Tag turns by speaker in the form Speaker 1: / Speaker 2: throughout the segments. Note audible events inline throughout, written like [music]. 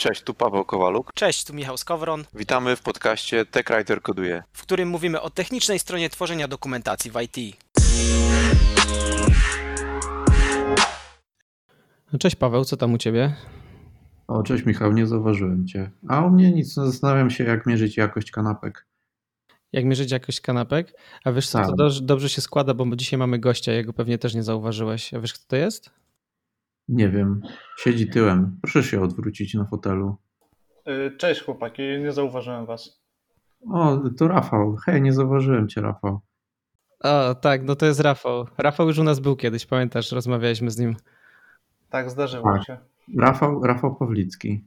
Speaker 1: Cześć, tu Paweł Kowaluk.
Speaker 2: Cześć, tu Michał Skowron.
Speaker 1: Witamy w podcaście TechWriter Koduje,
Speaker 2: w którym mówimy o technicznej stronie tworzenia dokumentacji w IT.
Speaker 3: No cześć Paweł, co tam u Ciebie?
Speaker 4: O, cześć Michał, nie zauważyłem Cię. A u mnie nic, no zastanawiam się jak mierzyć jakość kanapek.
Speaker 3: Jak mierzyć jakość kanapek? A wiesz co, to
Speaker 4: Tak.
Speaker 3: dobrze, dobrze się składa, bo dzisiaj mamy gościa, jego pewnie też nie zauważyłeś. A wiesz kto to jest?
Speaker 4: Nie wiem, siedzi tyłem. Proszę się odwrócić na fotelu.
Speaker 5: Y, Cześć chłopaki, nie zauważyłem was.
Speaker 4: O, to Rafał. Hej, nie zauważyłem Cię, Rafał.
Speaker 3: O, tak, no to jest Rafał. Rafał już u nas był kiedyś, pamiętasz, rozmawialiśmy z nim.
Speaker 5: Tak, zdarzyło
Speaker 4: Tak.
Speaker 5: się.
Speaker 4: Rafał, Rafał Pawlicki.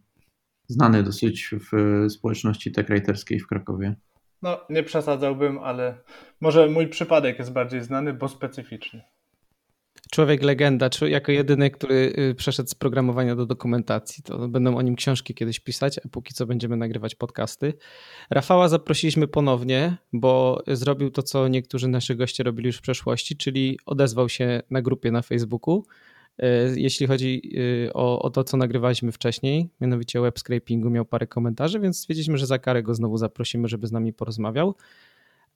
Speaker 4: Znany dosyć w e, społeczności techwriterskiej w Krakowie.
Speaker 5: No, nie przesadzałbym, ale może mój przypadek jest bardziej znany, bo specyficzny.
Speaker 3: Człowiek legenda, jako jedyny, który y, przeszedł z programowania do dokumentacji. To będą o nim książki kiedyś pisać, a póki co będziemy nagrywać podcasty. Rafała zaprosiliśmy ponownie, bo zrobił to, co niektórzy nasi goście robili już w przeszłości, czyli odezwał się na grupie na Facebooku. Y, Jeśli chodzi y, o, o to, co nagrywaliśmy wcześniej, mianowicie o web scrapingu, miał parę komentarzy, więc stwierdziliśmy, że za karę go znowu zaprosimy, żeby z nami porozmawiał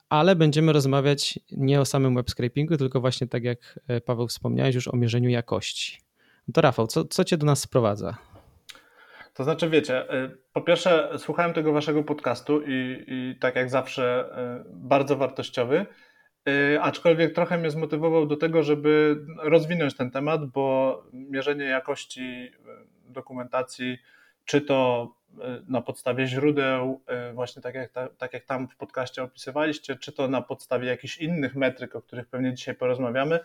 Speaker 3: ale będziemy rozmawiać nie o samym web scrapingu, tylko właśnie tak jak e, Paweł wspomniałeś już o mierzeniu jakości. To Rafał, co, co cię do nas sprowadza?
Speaker 5: To znaczy, wiecie, y, po pierwsze, słuchałem tego waszego podcastu i, i tak jak zawsze, y, bardzo wartościowy, aczkolwiek trochę mnie zmotywował do tego, żeby rozwinąć ten temat, bo mierzenie jakości dokumentacji, czy to na podstawie źródeł, y, właśnie tak jak, ta, tak jak tam w podcaście opisywaliście, czy to na podstawie jakichś innych metryk, o których pewnie dzisiaj porozmawiamy,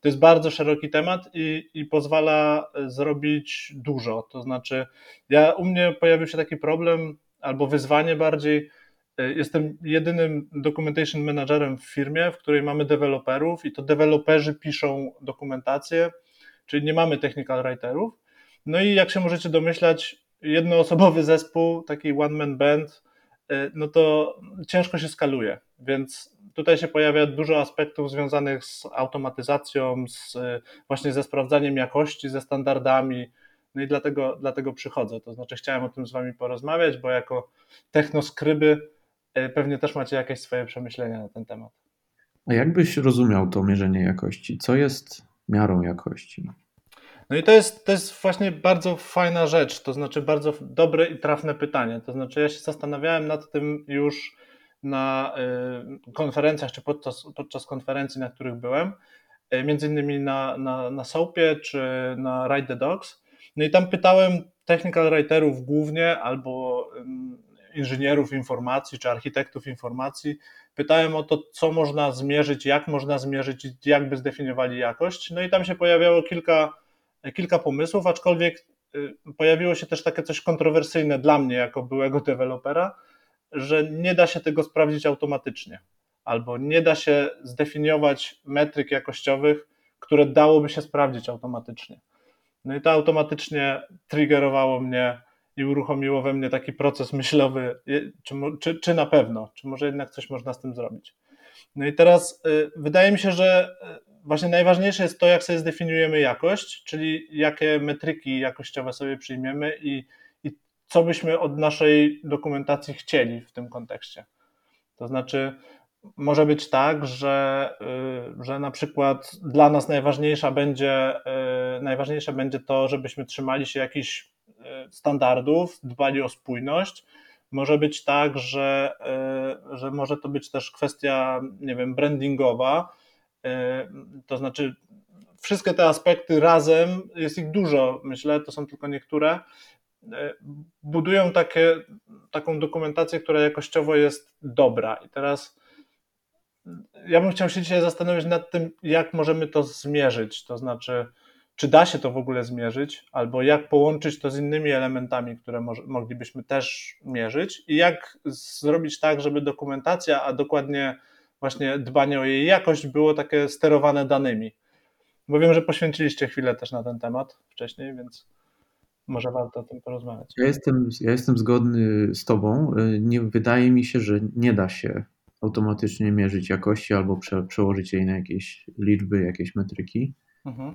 Speaker 5: to jest bardzo szeroki temat i, i pozwala y, zrobić dużo. To znaczy, ja u mnie pojawił się taki problem, albo wyzwanie bardziej. Y, Jestem jedynym documentation managerem w firmie, w której mamy deweloperów i to deweloperzy piszą dokumentację, czyli nie mamy technical writerów. No i jak się możecie domyślać, jednoosobowy zespół, taki one-man band, y, no to ciężko się skaluje, więc tutaj się pojawia dużo aspektów związanych z automatyzacją, z, y, właśnie ze sprawdzaniem jakości, ze standardami, no i dlatego, dlatego przychodzę. To znaczy, chciałem o tym z Wami porozmawiać, bo jako technoskryby y, pewnie też macie jakieś swoje przemyślenia na ten temat.
Speaker 4: A jak byś rozumiał to mierzenie jakości? Co jest miarą jakości?
Speaker 5: No i to jest, to jest właśnie bardzo fajna rzecz, to znaczy bardzo dobre i trafne pytanie. To znaczy, ja się zastanawiałem nad tym już na y, konferencjach, czy podczas, podczas konferencji, na których byłem, y, między innymi na, na, na Soapie, czy na Ride the Dogs. No i tam pytałem technical writerów głównie, albo ym, inżynierów informacji, czy architektów informacji, pytałem o to, co można zmierzyć, jak można zmierzyć, jak by zdefiniowali jakość. No i tam się pojawiało kilka, kilka pomysłów, aczkolwiek y, pojawiło się też takie coś kontrowersyjne dla mnie, jako byłego dewelopera, że nie da się tego sprawdzić automatycznie, albo nie da się zdefiniować metryk jakościowych, które dałoby się sprawdzić automatycznie. No i to automatycznie triggerowało mnie i uruchomiło we mnie taki proces myślowy, czy, czy, czy na pewno, czy może jednak coś można z tym zrobić. No i teraz y, wydaje mi się, że y, właśnie najważniejsze jest to, jak sobie zdefiniujemy jakość, czyli jakie metryki jakościowe sobie przyjmiemy i, i co byśmy od naszej dokumentacji chcieli w tym kontekście. To znaczy, może być tak, że, y, że na przykład dla nas najważniejsza będzie, najważniejsze będzie to, żebyśmy trzymali się jakichś standardów, dbali o spójność. Może być tak, że, y, że może to być też kwestia, nie wiem, brandingowa. Y, To znaczy, wszystkie te aspekty razem, jest ich dużo, myślę, to są tylko niektóre, y, budują takie, taką dokumentację, która jakościowo jest dobra. I teraz ja bym chciał się dzisiaj zastanowić nad tym, jak możemy to zmierzyć. To znaczy, czy da się to w ogóle zmierzyć, albo jak połączyć to z innymi elementami, które moglibyśmy też mierzyć, i jak zrobić tak, żeby dokumentacja, a dokładnie właśnie dbanie o jej jakość było takie sterowane danymi. Bo wiem, że poświęciliście chwilę też na ten temat wcześniej, więc może warto o tym porozmawiać.
Speaker 4: Ja jestem, ja jestem zgodny z Tobą. Nie wydaje mi się, że nie da się automatycznie mierzyć jakości albo prze, przełożyć jej na jakieś liczby, jakieś metryki.
Speaker 5: Mhm.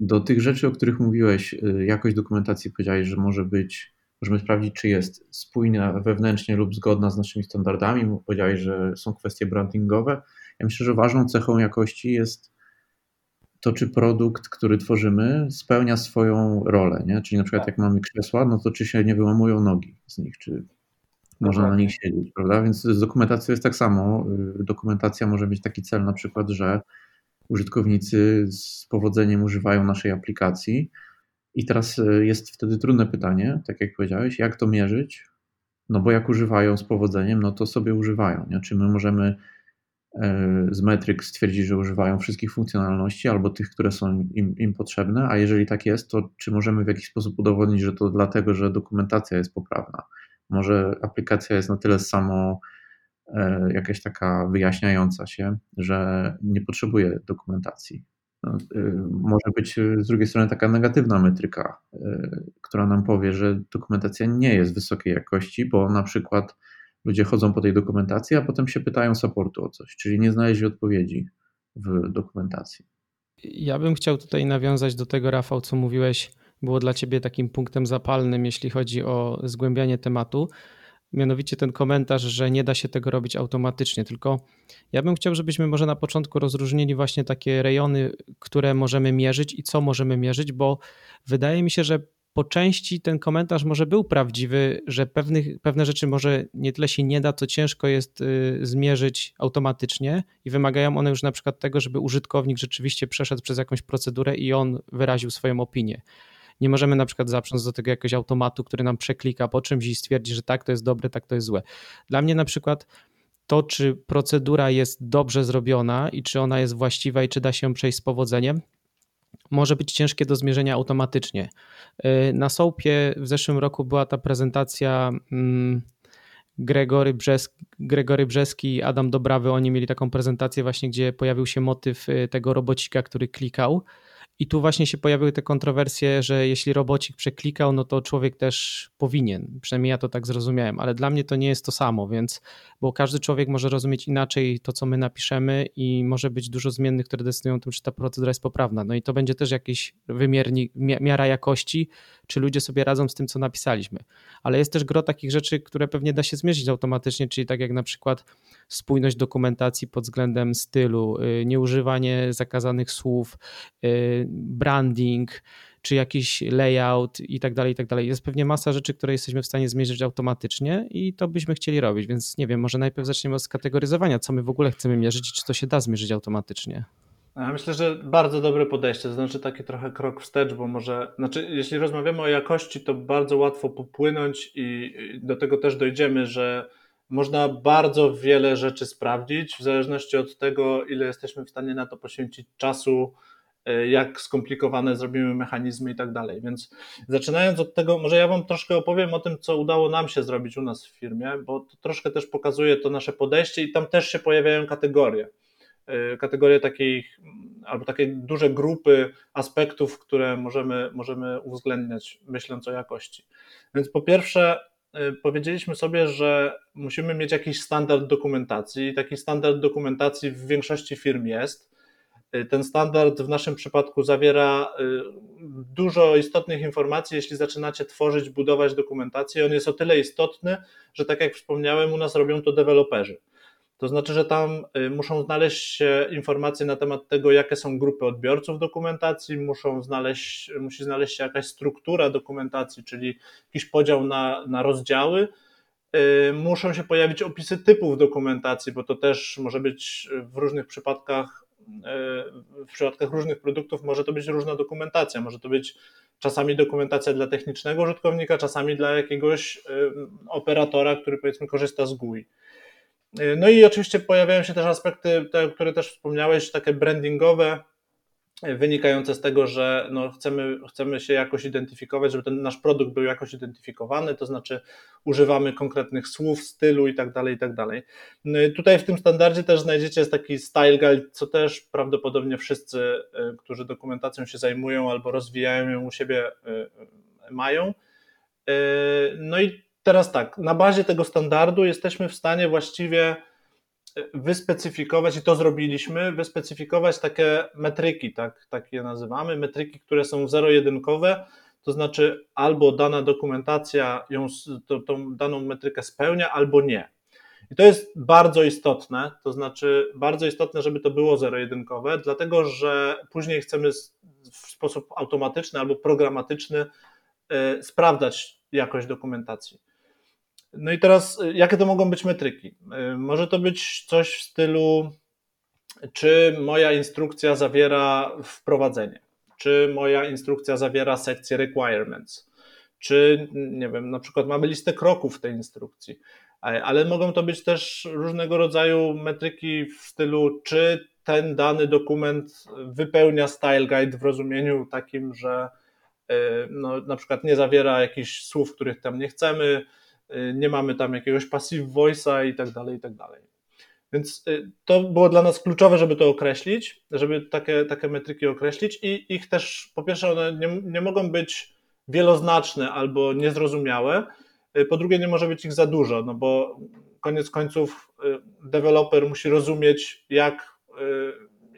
Speaker 4: Do tych rzeczy, o których mówiłeś, y, jakość dokumentacji powiedziałeś, że może być możemy sprawdzić, czy jest spójna wewnętrznie lub zgodna z naszymi standardami. Powiedziałeś, że są kwestie brandingowe. Ja myślę, że ważną cechą jakości jest to, czy produkt, który tworzymy, spełnia swoją rolę. Nie? Czyli na przykład,
Speaker 5: Tak.
Speaker 4: jak mamy krzesła, no to czy się nie wyłamują nogi z nich, czy można na nich siedzieć, prawda? Więc z dokumentacją jest tak samo. Y, Dokumentacja może mieć taki cel, na przykład, że użytkownicy z powodzeniem używają naszej aplikacji. I teraz y, jest wtedy trudne pytanie, tak jak powiedziałeś, jak to mierzyć? No bo jak używają z powodzeniem, no to sobie używają. Nie? Czy my możemy e, z metryk stwierdzić, że używają wszystkich funkcjonalności albo tych, które są im, im potrzebne, a jeżeli tak jest, to czy możemy w jakiś sposób udowodnić, że to dlatego, że dokumentacja jest poprawna? Może aplikacja jest na tyle samo e, jakaś taka wyjaśniająca się, że nie potrzebuje dokumentacji. Y, może być y, z drugiej strony taka negatywna metryka, która nam powie, że dokumentacja nie jest wysokiej jakości, bo na przykład ludzie chodzą po tej dokumentacji, a potem się pytają supportu o coś, czyli nie znaleźli odpowiedzi w dokumentacji.
Speaker 3: Ja bym chciał tutaj nawiązać do tego, Rafał, co mówiłeś, było dla ciebie takim punktem zapalnym, jeśli chodzi o zgłębianie tematu. Mianowicie ten komentarz, że nie da się tego robić automatycznie, tylko ja bym chciał, żebyśmy może na początku rozróżnili właśnie takie rejony, które możemy mierzyć i co możemy mierzyć, bo wydaje mi się, że po części ten komentarz może był prawdziwy, że pewnych, pewne rzeczy może nie tyle się nie da, co ciężko jest y, zmierzyć automatycznie i wymagają one już na przykład tego, żeby użytkownik rzeczywiście przeszedł przez jakąś procedurę i on wyraził swoją opinię. Nie możemy na przykład zaprząc do tego jakiegoś automatu, który nam przeklika po czymś i stwierdzi, że tak to jest dobre, tak to jest złe. Dla mnie na przykład to, czy procedura jest dobrze zrobiona i czy ona jest właściwa i czy da się przejść z powodzeniem, może być ciężkie do zmierzenia automatycznie. Na Soapie w zeszłym roku była ta prezentacja mm, Gregory, Brzeski, Gregory Brzeski i Adam Dobrawy, oni mieli taką prezentację właśnie, gdzie pojawił się motyw y, tego robocika, który klikał i tu właśnie się pojawiły te kontrowersje, że jeśli robocik przeklikał, no to człowiek też powinien. Przynajmniej ja to tak zrozumiałem, ale dla mnie to nie jest to samo, więc bo każdy człowiek może rozumieć inaczej to, co my napiszemy i może być dużo zmiennych, które decydują o tym, czy ta procedura jest poprawna. No i to będzie też jakiś wymiernik, miara jakości, czy ludzie sobie radzą z tym, co napisaliśmy. Ale jest też gro takich rzeczy, które pewnie da się zmierzyć automatycznie, czyli tak jak na przykład spójność dokumentacji pod względem stylu, nieużywanie zakazanych słów, branding, czy jakiś layout i tak dalej, i tak dalej. Jest pewnie masa rzeczy, które jesteśmy w stanie zmierzyć automatycznie i to byśmy chcieli robić, więc nie wiem, może najpierw zaczniemy od skategoryzowania, co my w ogóle chcemy mierzyć czy to się da zmierzyć automatycznie.
Speaker 5: Myślę, że bardzo dobre podejście, to znaczy taki trochę krok wstecz, bo może, znaczy jeśli rozmawiamy o jakości, to bardzo łatwo popłynąć i do tego też dojdziemy, że można bardzo wiele rzeczy sprawdzić, w zależności od tego, ile jesteśmy w stanie na to poświęcić czasu, jak skomplikowane zrobimy mechanizmy i tak dalej. Więc zaczynając od tego, może ja Wam troszkę opowiem o tym, co udało nam się zrobić u nas w firmie, bo to troszkę też pokazuje to nasze podejście i tam też się pojawiają kategorie. Kategorie takich, albo takie duże grupy aspektów, które możemy, możemy uwzględniać, myśląc o jakości. Więc po pierwsze, powiedzieliśmy sobie, że musimy mieć jakiś standard dokumentacji. Taki standard dokumentacji w większości firm jest. Ten standard w naszym przypadku zawiera dużo istotnych informacji, jeśli zaczynacie tworzyć, budować dokumentację. On jest o tyle istotny, że tak jak wspomniałem, u nas robią to deweloperzy. To znaczy, że tam muszą znaleźć się informacje na temat tego, jakie są grupy odbiorców dokumentacji, muszą znaleźć, musi znaleźć się jakaś struktura dokumentacji, czyli jakiś podział na, na rozdziały. Muszą się pojawić opisy typów dokumentacji, bo to też może być w różnych przypadkach w przypadkach różnych produktów może to być różna dokumentacja. Może to być czasami dokumentacja dla technicznego użytkownika, czasami dla jakiegoś operatora, który powiedzmy korzysta z GUI. No i oczywiście pojawiają się też aspekty, te, które też wspomniałeś, takie brandingowe, wynikające z tego, że no chcemy, chcemy się jakoś identyfikować, żeby ten nasz produkt był jakoś identyfikowany, to znaczy używamy konkretnych słów, stylu i tak dalej, i tak dalej. Tutaj w tym standardzie też znajdziecie taki style guide, co też prawdopodobnie wszyscy, którzy dokumentacją się zajmują albo rozwijają ją u siebie mają. No i teraz tak, na bazie tego standardu jesteśmy w stanie właściwie wyspecyfikować, i to zrobiliśmy, wyspecyfikować takie metryki, tak, tak je nazywamy, metryki, które są zero-jedynkowe, to znaczy albo dana dokumentacja ją, to, tą daną metrykę spełnia, albo nie. I to jest bardzo istotne, to znaczy bardzo istotne, żeby to było zero-jedynkowe, dlatego że później chcemy w sposób automatyczny albo programatyczny y, sprawdzać jakość dokumentacji. No i teraz, y, jakie to mogą być metryki? Y, może to być coś w stylu, czy moja instrukcja zawiera wprowadzenie, czy moja instrukcja zawiera sekcję requirements, czy nie wiem, na przykład mamy listę kroków w tej instrukcji, ale mogą to być też różnego rodzaju metryki w stylu, czy ten dany dokument wypełnia style guide w rozumieniu takim, że y, no, na przykład nie zawiera jakichś słów, których tam nie chcemy, nie mamy tam jakiegoś passive voice'a i tak dalej, i tak dalej. Więc y, to było dla nas kluczowe, żeby to określić, żeby takie, takie metryki określić i ich też, po pierwsze, one nie, nie mogą być wieloznaczne albo niezrozumiałe, y, po drugie, nie może być ich za dużo, no bo koniec końców y, deweloper musi rozumieć, jak,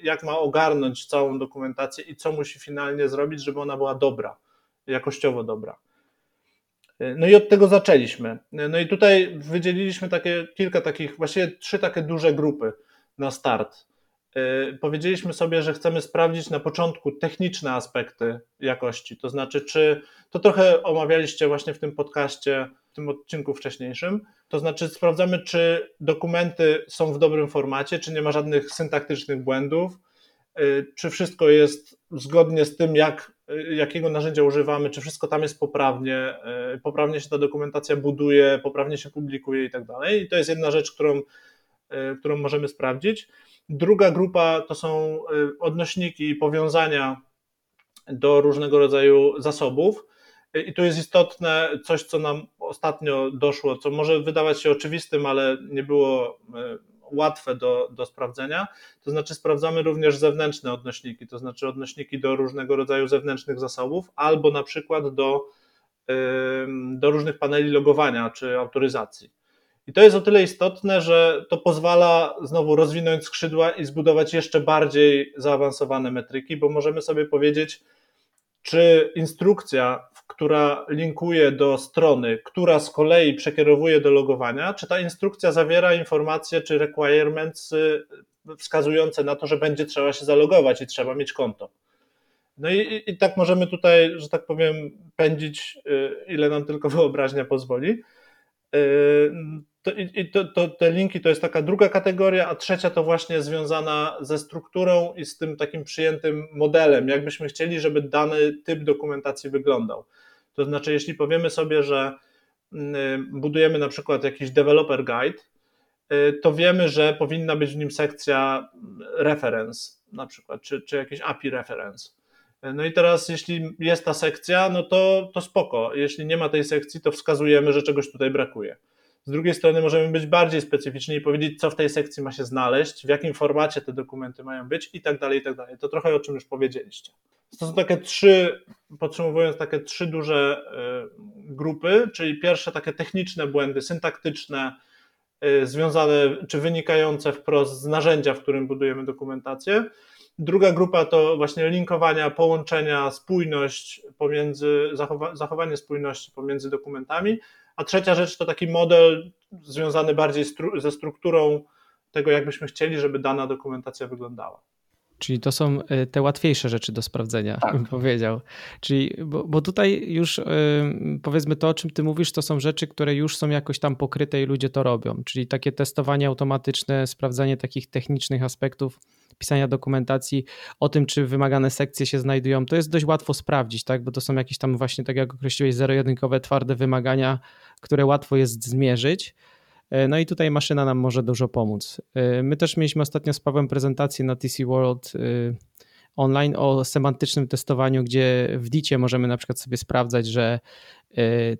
Speaker 5: jak ma ogarnąć całą dokumentację i co musi finalnie zrobić, żeby ona była dobra, jakościowo dobra. No i od tego zaczęliśmy. No i tutaj wydzieliliśmy takie kilka takich, właściwie trzy takie duże grupy na start. Y, powiedzieliśmy sobie, że chcemy sprawdzić na początku techniczne aspekty jakości, to znaczy, czy to trochę omawialiście właśnie w tym podcaście, w tym odcinku wcześniejszym, to znaczy sprawdzamy, czy dokumenty są w dobrym formacie, czy nie ma żadnych syntaktycznych błędów, y, czy wszystko jest zgodnie z tym, jak jakiego narzędzia używamy, czy wszystko tam jest poprawnie, y, poprawnie się ta dokumentacja buduje, poprawnie się publikuje i tak dalej. I to jest jedna rzecz, którą, y, którą możemy sprawdzić. Druga grupa to są odnośniki i powiązania do różnego rodzaju zasobów. I tu jest istotne coś, co nam ostatnio doszło, co może wydawać się oczywistym, ale nie było łatwe do, do sprawdzenia. To znaczy sprawdzamy również zewnętrzne odnośniki, to znaczy odnośniki do różnego rodzaju zewnętrznych zasobów albo na przykład do, do różnych paneli logowania czy autoryzacji. I to jest o tyle istotne, że to pozwala znowu rozwinąć skrzydła i zbudować jeszcze bardziej zaawansowane metryki, bo możemy sobie powiedzieć, czy instrukcja, która linkuje do strony, która z kolei przekierowuje do logowania, czy ta instrukcja zawiera informacje czy requirements y, wskazujące na to, że będzie trzeba się zalogować i trzeba mieć konto. No i, i tak możemy tutaj, że tak powiem, pędzić, y, ile nam tylko [laughs] wyobraźnia pozwoli. Y, to, I to, to, te linki to jest taka druga kategoria, a trzecia to właśnie związana ze strukturą i z tym takim przyjętym modelem, jakbyśmy chcieli, żeby dany typ dokumentacji wyglądał. To znaczy, jeśli powiemy sobie, że mm, budujemy na przykład jakiś developer guide, y, to wiemy, że powinna być w nim sekcja reference na przykład, czy, czy jakiś API reference. No i teraz, jeśli jest ta sekcja, no to, to spoko. Jeśli nie ma tej sekcji, to wskazujemy, że czegoś tutaj brakuje. Z drugiej strony możemy być bardziej specyficzni i powiedzieć, co w tej sekcji ma się znaleźć, w jakim formacie te dokumenty mają być i tak dalej, i tak dalej. To trochę o czym już powiedzieliście. To są takie trzy, podsumowując, takie trzy duże y, grupy, czyli pierwsze takie techniczne błędy, syntaktyczne, y, związane czy wynikające wprost z narzędzia, w którym budujemy dokumentację. Druga grupa to właśnie linkowania, połączenia, spójność pomiędzy, zachowa, zachowanie spójności pomiędzy dokumentami. A trzecia rzecz to taki model związany bardziej stru ze strukturą tego, jakbyśmy chcieli, żeby dana dokumentacja wyglądała.
Speaker 3: Czyli to są e, te łatwiejsze rzeczy do sprawdzenia, tak. bym powiedział. Czyli, bo, bo tutaj już e, powiedzmy to, o czym ty mówisz, to są rzeczy, które już są jakoś tam pokryte i ludzie to robią. Czyli takie testowanie automatyczne, sprawdzanie takich technicznych aspektów pisania dokumentacji, o tym, czy wymagane sekcje się znajdują, to jest dość łatwo sprawdzić, tak? bo to są jakieś tam właśnie, tak jak określiłeś, zero-jedynkowe, twarde wymagania, które łatwo jest zmierzyć. E, no i tutaj maszyna nam może dużo pomóc. E, my też mieliśmy ostatnio z Pawłem prezentację na TC World e, online o semantycznym testowaniu, gdzie w DICie możemy na przykład sobie sprawdzać, że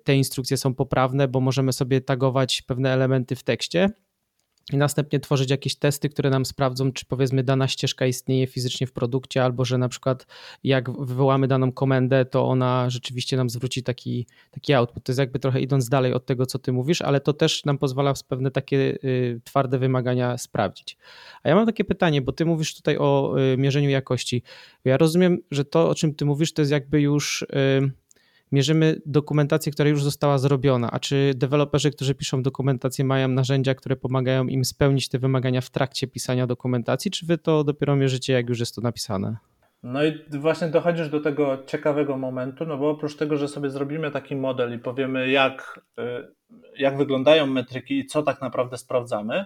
Speaker 3: te instrukcje są poprawne, bo możemy sobie tagować pewne elementy w tekście i następnie tworzyć jakieś testy, które nam sprawdzą, czy powiedzmy dana ścieżka istnieje fizycznie w produkcie, albo że na przykład jak wywołamy daną komendę, to ona rzeczywiście nam zwróci taki, taki output. To jest jakby trochę idąc dalej od tego, co ty mówisz, ale to też nam pozwala pewne takie y, twarde wymagania sprawdzić. A ja mam takie pytanie, bo ty mówisz tutaj o y, mierzeniu jakości. Ja rozumiem, że to, o czym ty mówisz, to jest jakby już. Y, mierzymy dokumentację, która już została zrobiona. A czy deweloperzy, którzy piszą dokumentację, mają narzędzia, które pomagają im spełnić te wymagania w trakcie pisania dokumentacji, czy wy to dopiero mierzycie, jak już jest to napisane?
Speaker 5: No i właśnie dochodzisz do tego ciekawego momentu, no bo oprócz tego, że sobie zrobimy taki model i powiemy, jak, y, jak wyglądają metryki i co tak naprawdę sprawdzamy,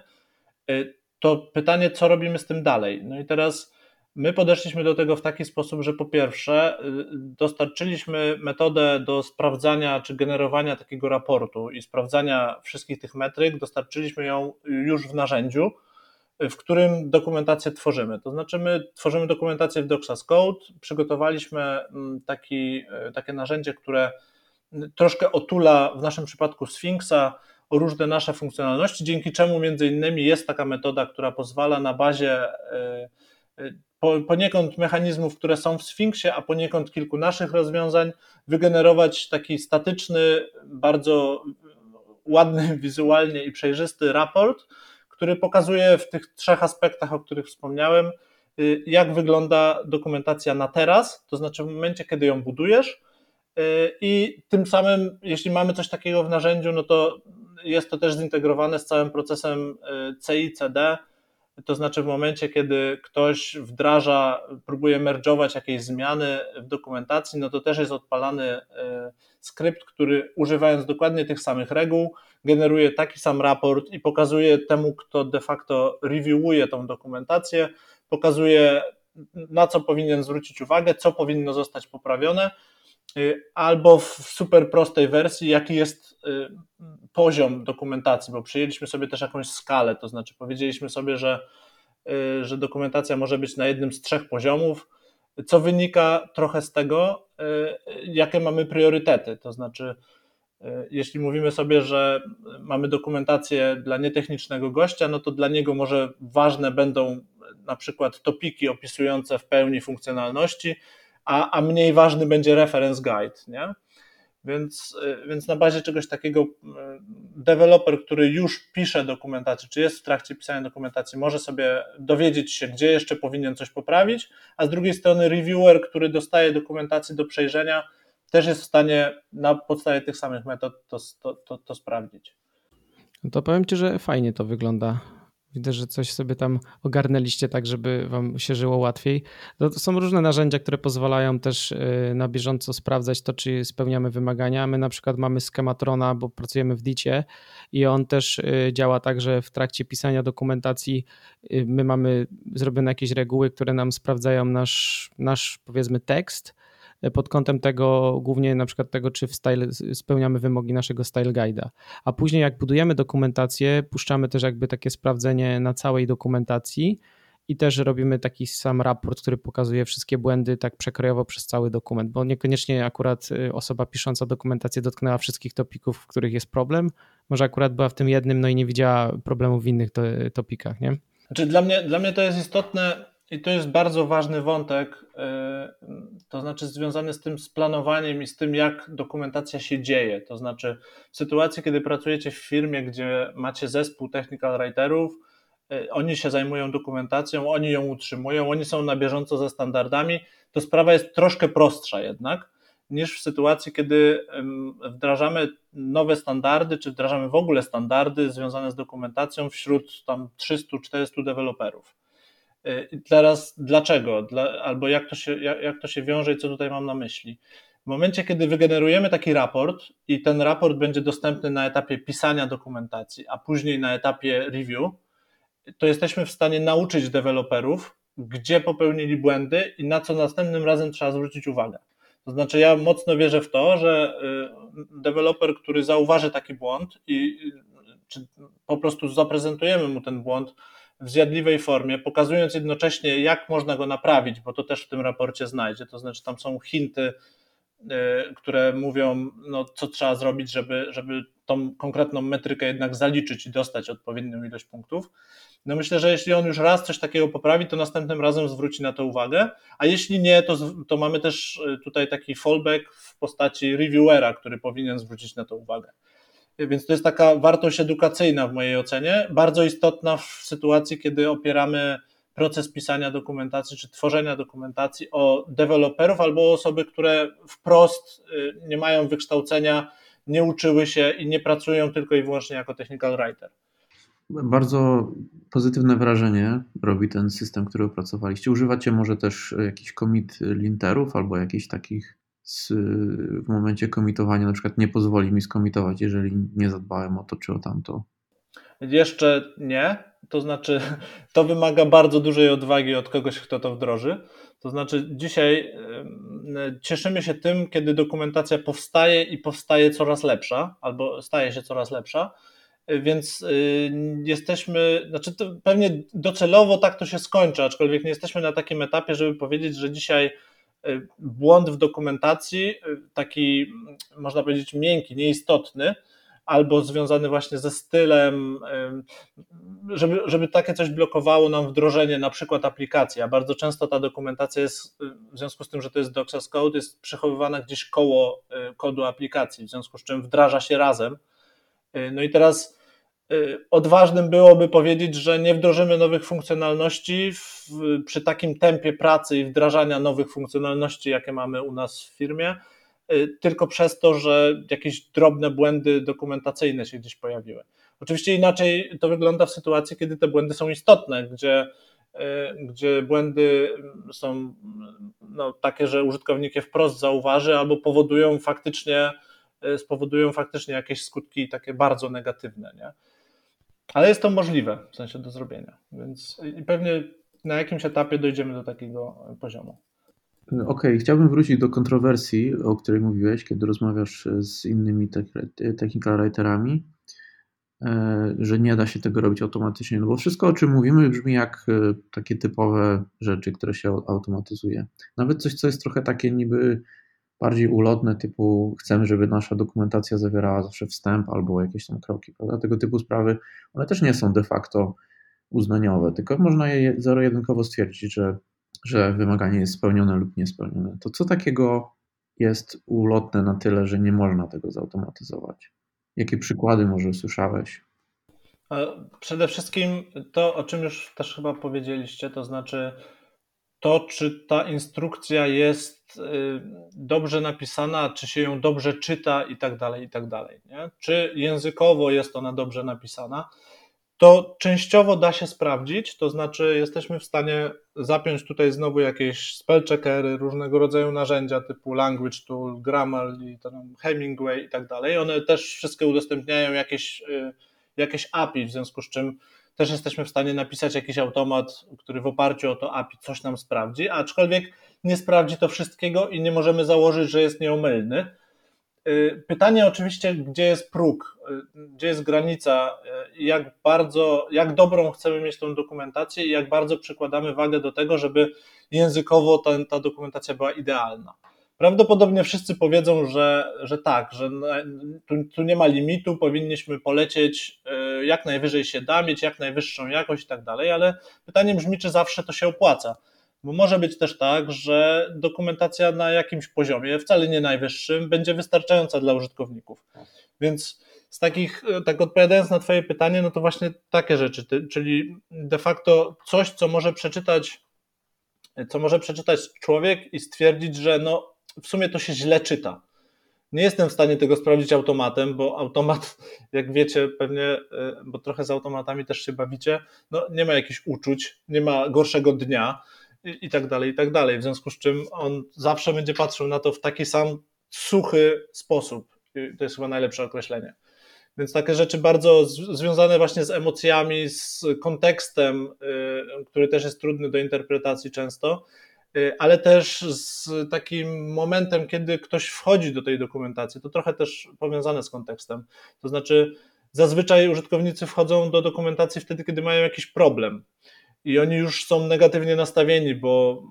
Speaker 5: y, to pytanie, co robimy z tym dalej? No i teraz my podeszliśmy do tego w taki sposób, że po pierwsze, y, dostarczyliśmy metodę do sprawdzania czy generowania takiego raportu i sprawdzania wszystkich tych metryk, dostarczyliśmy ją już w narzędziu w którym dokumentację tworzymy. To znaczy, my tworzymy dokumentację w Docsas Code, przygotowaliśmy mm, taki, e, takie narzędzie, które troszkę otula w naszym przypadku Sphinxa różne nasze funkcjonalności, dzięki czemu między innymi jest taka metoda, która pozwala na bazie poniekąd mechanizmów, które są w Sphinxie, a poniekąd kilku naszych rozwiązań, wygenerować taki statyczny, bardzo ładny [laughs] wizualnie i przejrzysty raport, który pokazuje w tych trzech aspektach, o których wspomniałem, y, jak wygląda dokumentacja na teraz, to znaczy w momencie, kiedy ją budujesz. Y, I tym samym, jeśli mamy coś takiego w narzędziu, no to jest to też zintegrowane z całym procesem y, CI/CD, to znaczy w momencie, kiedy ktoś wdraża, próbuje merge'ować jakieś zmiany w dokumentacji, no to też jest odpalany skrypt, który używając dokładnie tych samych reguł, generuje taki sam raport i pokazuje temu, kto de facto reviewuje tą dokumentację, pokazuje na co powinien zwrócić uwagę, co powinno zostać poprawione, albo w super prostej wersji, jaki jest y, poziom dokumentacji, bo przyjęliśmy sobie też jakąś skalę, to znaczy powiedzieliśmy sobie, że, y, że dokumentacja może być na jednym z trzech poziomów, co wynika trochę z tego, jakie mamy priorytety, to znaczy jeśli mówimy sobie, że mamy dokumentację dla nietechnicznego gościa, no to dla niego może ważne będą na przykład topiki opisujące w pełni funkcjonalności, a, a mniej ważny będzie reference guide, nie? Więc, e, więc na bazie czegoś takiego e, deweloper, który już pisze dokumentację, czy jest w trakcie pisania dokumentacji, może sobie dowiedzieć się, gdzie jeszcze powinien coś poprawić, a z drugiej strony reviewer, który dostaje dokumentację do przejrzenia, też jest w stanie na podstawie tych samych metod to, to, to, to sprawdzić.
Speaker 3: To powiem Ci, że fajnie to wygląda. Widzę, że coś sobie tam ogarnęliście tak, żeby Wam się żyło łatwiej. To, są różne narzędzia, które pozwalają też y, na bieżąco sprawdzać to, czy spełniamy wymagania. My na przykład mamy schematrona, bo pracujemy w Dicie i on też y, działa tak, że w trakcie pisania dokumentacji y, my mamy zrobione jakieś reguły, które nam sprawdzają nasz, nasz powiedzmy tekst pod kątem tego, głównie na przykład tego, czy w style, spełniamy wymogi naszego style guide'a. A później jak budujemy dokumentację, puszczamy też jakby takie sprawdzenie na całej dokumentacji i też robimy taki sam raport, który pokazuje wszystkie błędy tak przekrojowo przez cały dokument, bo niekoniecznie akurat y, osoba pisząca dokumentację dotknęła wszystkich topików, w których jest problem, może akurat była w tym jednym, no i nie widziała problemów w innych topikach, nie?
Speaker 5: Znaczy dla mnie, dla mnie to jest istotne i to jest bardzo ważny wątek, y, to znaczy związany z tym z planowaniem i z tym, jak dokumentacja się dzieje. To znaczy, w sytuacji, kiedy pracujecie w firmie, gdzie macie zespół technical writerów, y, oni się zajmują dokumentacją, oni ją utrzymują, oni są na bieżąco ze standardami, to sprawa jest troszkę prostsza jednak niż w sytuacji, kiedy wdrażamy nowe standardy, czy wdrażamy w ogóle standardy związane z dokumentacją wśród tam 300-400 deweloperów. Y, I teraz dlaczego? Dla, albo jak to, się, jak, jak to się wiąże i co tutaj mam na myśli? W momencie, kiedy wygenerujemy taki raport i ten raport będzie dostępny na etapie pisania dokumentacji, a później na etapie review, to jesteśmy w stanie nauczyć deweloperów, gdzie popełnili błędy i na co następnym razem trzeba zwrócić uwagę. To znaczy, ja mocno wierzę w to, że y, deweloper, który zauważy taki błąd i czy po prostu zaprezentujemy mu ten błąd w zjadliwej formie, pokazując jednocześnie, jak można go naprawić, bo to też w tym raporcie znajdzie. To znaczy, tam są hinty, y, które mówią, no, co trzeba zrobić, żeby, żeby tą konkretną metrykę jednak zaliczyć i dostać odpowiednią ilość punktów. No myślę, że jeśli on już raz coś takiego poprawi, to następnym razem zwróci na to uwagę, a jeśli nie, to, to mamy też y, tutaj taki fallback w postaci reviewera, który powinien zwrócić na to uwagę. Więc to jest taka wartość edukacyjna w mojej ocenie, bardzo istotna w sytuacji, kiedy opieramy proces pisania dokumentacji czy tworzenia dokumentacji o deweloperów albo osoby, które wprost nie mają wykształcenia, nie uczyły się i nie pracują tylko i wyłącznie jako technical writer.
Speaker 4: Bardzo pozytywne wrażenie robi ten system, który opracowaliście. Używacie może też jakichś commit linterów albo jakichś takich z, w momencie komitowania na przykład nie pozwoli mi skomitować, jeżeli nie zadbałem o to czy o tamto.
Speaker 5: Jeszcze nie, to znaczy [laughs] to wymaga bardzo dużej odwagi od kogoś, kto to wdroży. To znaczy dzisiaj cieszymy się tym, kiedy dokumentacja powstaje i powstaje coraz lepsza, albo staje się coraz lepsza, więc y, jesteśmy, znaczy pewnie docelowo tak to się skończy, aczkolwiek nie jesteśmy na takim etapie, żeby powiedzieć, że dzisiaj błąd w dokumentacji, y, taki można powiedzieć miękki, nieistotny, albo związany właśnie ze stylem, żeby, żeby takie coś blokowało nam wdrożenie na przykład aplikacji, a bardzo często ta dokumentacja jest, w związku z tym, że to jest Doxas Code, jest przechowywana gdzieś koło kodu aplikacji, w związku z czym wdraża się razem. No i teraz Y, odważnym byłoby powiedzieć, że nie wdrożymy nowych funkcjonalności w, przy takim tempie pracy i wdrażania nowych funkcjonalności, jakie mamy u nas w firmie, y, tylko przez to, że jakieś drobne błędy dokumentacyjne się gdzieś pojawiły. Oczywiście inaczej to wygląda w sytuacji, kiedy te błędy są istotne, gdzie, y, gdzie błędy są no, takie, że użytkownik je wprost zauważy albo powodują faktycznie, spowodują faktycznie jakieś skutki takie bardzo negatywne. Nie? Ale jest to możliwe w sensie do zrobienia, więc pewnie na jakimś etapie dojdziemy do takiego poziomu.
Speaker 4: Okej, okay, chciałbym wrócić do kontrowersji, o której mówiłeś, kiedy rozmawiasz z innymi technical writerami, e, że nie da się tego robić automatycznie, no bo wszystko, o czym mówimy, brzmi jak e, takie typowe rzeczy, które się automatyzuje. Nawet coś, co jest trochę takie niby bardziej ulotne, typu chcemy, żeby nasza dokumentacja zawierała zawsze wstęp albo jakieś tam kroki, prawda? Tego typu sprawy, one też nie są de facto uznaniowe, tylko można je zero-jedynkowo stwierdzić, że, że wymaganie jest spełnione lub niespełnione. To co takiego jest ulotne na tyle, że nie można tego zautomatyzować? Jakie przykłady może słyszałeś?
Speaker 5: Przede wszystkim to, o czym już też chyba powiedzieliście, to znaczy to, czy ta instrukcja jest y, dobrze napisana, czy się ją dobrze czyta i tak dalej, i tak dalej. Nie? Czy językowo jest ona dobrze napisana, to częściowo da się sprawdzić, to znaczy jesteśmy w stanie zapiąć tutaj znowu jakieś spellcheckery, różnego rodzaju narzędzia typu Language Tool, Grammarly, Hemingway i tak dalej. One też wszystkie udostępniają jakieś, y, jakieś API, w związku z czym też jesteśmy w stanie napisać jakiś automat, który w oparciu o to API coś nam sprawdzi, aczkolwiek nie sprawdzi to wszystkiego i nie możemy założyć, że jest nieomylny. Y, pytanie oczywiście, gdzie jest próg, y, gdzie jest granica, y, jak bardzo, jak dobrą chcemy mieć tą dokumentację i jak bardzo przykładamy wagę do tego, żeby językowo ta, ta dokumentacja była idealna. Prawdopodobnie wszyscy powiedzą, że, że tak, że tu, tu, nie ma limitu, powinniśmy polecieć e, jak najwyżej się da, mieć jak najwyższą jakość i tak dalej, ale pytanie brzmi, czy zawsze to się opłaca. Bo może być też tak, że dokumentacja na jakimś poziomie, wcale nie najwyższym, będzie wystarczająca dla użytkowników. Więc z takich, e, tak odpowiadając na Twoje pytanie, no to właśnie takie rzeczy, czyli de facto coś, co może przeczytać, co może przeczytać człowiek i stwierdzić, że no w sumie to się źle czyta. Nie jestem w stanie tego sprawdzić automatem, bo automat, [laughs] jak wiecie, pewnie, e, bo trochę z automatami też się bawicie, no nie ma jakichś uczuć, nie ma gorszego dnia i, i tak dalej, i tak dalej. W związku z czym on zawsze będzie patrzył na to w taki sam suchy sposób. I to jest chyba najlepsze określenie. Więc takie rzeczy bardzo związane właśnie z emocjami, z kontekstem, y, który też jest trudny do interpretacji często, ale też z takim momentem, kiedy ktoś wchodzi do tej dokumentacji. To trochę też powiązane z kontekstem. To znaczy, zazwyczaj użytkownicy wchodzą do dokumentacji wtedy, kiedy mają jakiś problem i oni już są negatywnie nastawieni, bo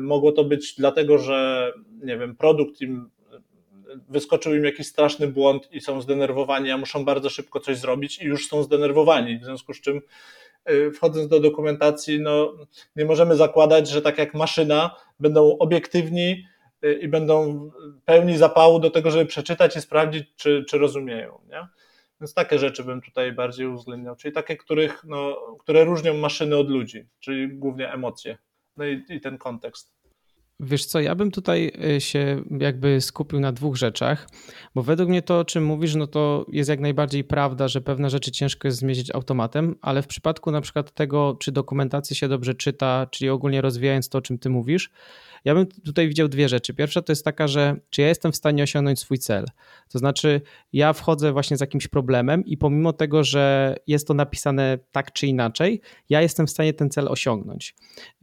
Speaker 5: mogło to być dlatego, że nie wiem, produkt im wyskoczył im jakiś straszny błąd i są zdenerwowani, a muszą bardzo szybko coś zrobić i już są zdenerwowani, w związku z czym Y, wchodząc do dokumentacji, no, nie możemy zakładać, że tak jak maszyna, będą obiektywni y, i będą pełni zapału do tego, żeby przeczytać i sprawdzić, czy, czy rozumieją. Nie? Więc takie rzeczy bym tutaj bardziej uwzględniał, czyli takie, których, no, które różnią maszyny od ludzi, czyli głównie emocje no i, i ten kontekst.
Speaker 3: Wiesz co, ja bym tutaj y, się jakby skupił na dwóch rzeczach, bo według mnie to, o czym mówisz, no to jest jak najbardziej prawda, że pewne rzeczy ciężko jest zmierzyć automatem, ale w przypadku na przykład tego, czy dokumentację się dobrze czyta, czyli ogólnie rozwijając to, o czym ty mówisz, ja bym tutaj widział dwie rzeczy. Pierwsza to jest taka, że czy ja jestem w stanie osiągnąć swój cel. To znaczy, ja wchodzę właśnie z jakimś problemem i pomimo tego, że jest to napisane tak czy inaczej, ja jestem w stanie ten cel osiągnąć.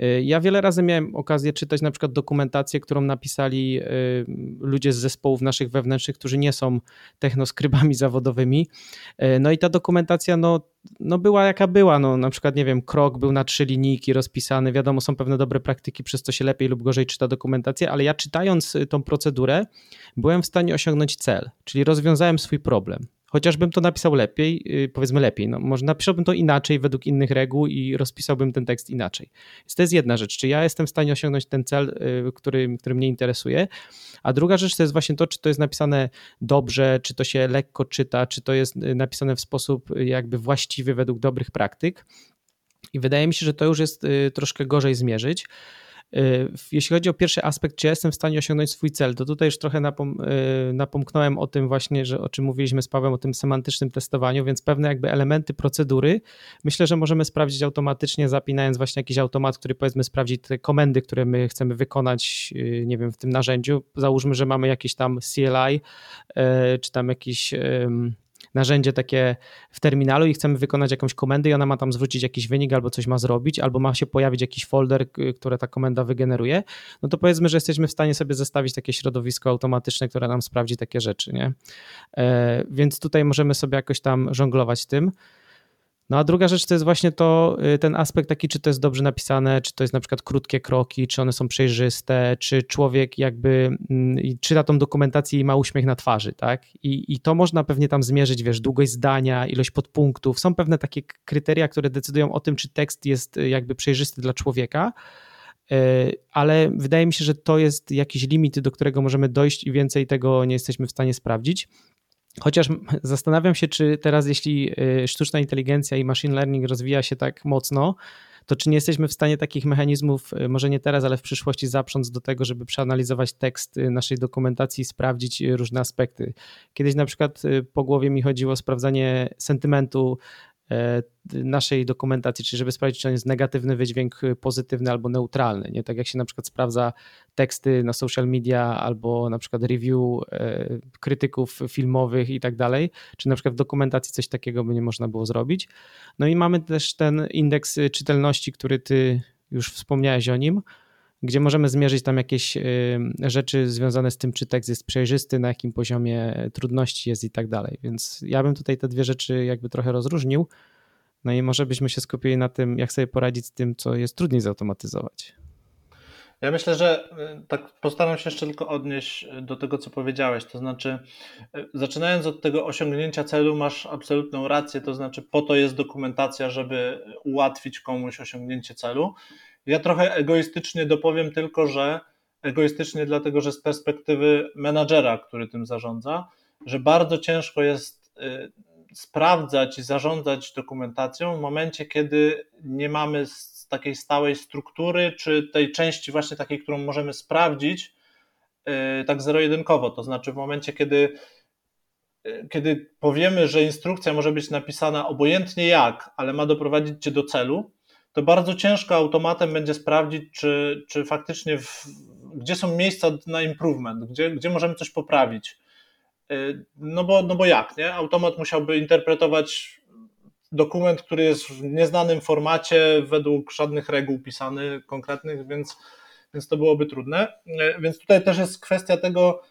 Speaker 3: Y, ja wiele razy miałem okazję czytać na przykład dokumentację, którą napisali y, ludzie z zespołów naszych wewnętrznych, którzy nie są technoskrybami [laughs] zawodowymi. Y, no i ta dokumentacja, no no była jaka była, no na przykład nie wiem, krok był na trzy linijki rozpisany, wiadomo są pewne dobre praktyki, przez co się lepiej lub gorzej czyta dokumentację, ale ja czytając y, tą procedurę byłem w stanie osiągnąć cel, czyli rozwiązałem swój problem. Chociażbym to napisał lepiej, y, powiedzmy lepiej, no może napisałbym to inaczej według innych reguł i rozpisałbym ten tekst inaczej. Więc to jest jedna rzecz, czy ja jestem w stanie osiągnąć ten cel, y, który, który mnie interesuje, a druga rzecz to jest właśnie to, czy to jest napisane dobrze, czy to się lekko czyta, czy to jest y, napisane w sposób jakby właściwy według dobrych praktyk. I wydaje mi się, że to już jest troszkę gorzej zmierzyć. Y, jeśli chodzi o pierwszy aspekt, czy ja jestem w stanie osiągnąć swój cel, to tutaj już trochę napom y, napomknąłem o tym właśnie, że o czym mówiliśmy z Pawłem, o tym semantycznym testowaniu, więc pewne jakby elementy procedury myślę, że możemy sprawdzić automatycznie, zapinając właśnie jakiś automat, który powiedzmy sprawdzi te komendy, które my chcemy wykonać, y, nie wiem, w tym narzędziu. Załóżmy, że mamy jakiś tam CLI, czy tam jakiś narzędzie takie w terminalu i chcemy wykonać jakąś komendę i ona ma tam zwrócić jakiś wynik albo coś ma zrobić, albo ma się pojawić jakiś folder, które ta komenda wygeneruje, no to powiedzmy, że jesteśmy w stanie sobie zestawić takie środowisko automatyczne, które nam sprawdzi takie rzeczy, nie? E, więc tutaj możemy sobie jakoś tam żonglować tym. No a druga rzecz to jest właśnie to, y, ten aspekt taki, czy to jest dobrze napisane, czy to jest na przykład krótkie kroki, czy one są przejrzyste, czy człowiek jakby mm, czyta tą dokumentację i ma uśmiech na twarzy, tak? I, I to można pewnie tam zmierzyć, wiesz, długość zdania, ilość podpunktów. Są pewne takie kryteria, które decydują o tym, czy tekst jest y, jakby przejrzysty dla człowieka, y, ale wydaje mi się, że to jest jakiś limit, do którego możemy dojść i więcej tego nie jesteśmy w stanie sprawdzić. Chociaż [laughs] zastanawiam się, czy teraz, jeśli y, sztuczna inteligencja i machine learning rozwija się tak mocno, to czy nie jesteśmy w stanie takich mechanizmów, y, może nie teraz, ale w przyszłości zaprząc do tego, żeby przeanalizować tekst y, naszej dokumentacji i sprawdzić różne aspekty. Kiedyś na przykład po głowie mi chodziło sprawdzanie sentymentu naszej dokumentacji, czyli żeby sprawdzić, czy on jest negatywny wydźwięk, pozytywny albo neutralny. Nie tak jak się na przykład sprawdza teksty na social media albo na przykład review e, krytyków filmowych i tak dalej, czy na przykład w dokumentacji coś takiego by nie można było zrobić. No i mamy też ten indeks czytelności, który ty już wspomniałeś o nim, gdzie możemy zmierzyć tam jakieś y, rzeczy związane z tym, czy tekst jest przejrzysty, na jakim poziomie trudności jest i tak dalej. Więc ja bym tutaj te dwie rzeczy jakby trochę rozróżnił. No i może byśmy się skupili na tym, jak sobie poradzić z tym, co jest trudniej zautomatyzować.
Speaker 5: Ja myślę, że y, tak postaram się jeszcze tylko odnieść do tego, co powiedziałeś. To znaczy, y, zaczynając od tego osiągnięcia celu, masz absolutną rację. To znaczy, po to jest dokumentacja, żeby ułatwić komuś osiągnięcie celu. Ja trochę egoistycznie dopowiem tylko, że egoistycznie dlatego, że z perspektywy menadżera, który tym zarządza, że bardzo ciężko jest y, sprawdzać i zarządzać dokumentacją w momencie, kiedy nie mamy takiej stałej struktury, czy tej części właśnie takiej, którą możemy sprawdzić y, tak zero-jedynkowo, to znaczy w momencie, kiedy y, kiedy powiemy, że instrukcja może być napisana obojętnie jak, ale ma doprowadzić cię do celu, to bardzo ciężko automatem będzie sprawdzić, czy, czy faktycznie w, gdzie są miejsca na improvement, gdzie, gdzie możemy coś poprawić. Y, no bo, no bo jak, nie? Automat musiałby interpretować dokument, który jest w nieznanym formacie, według żadnych reguł pisany konkretnych, więc, więc to byłoby trudne. Y, więc tutaj też jest kwestia tego,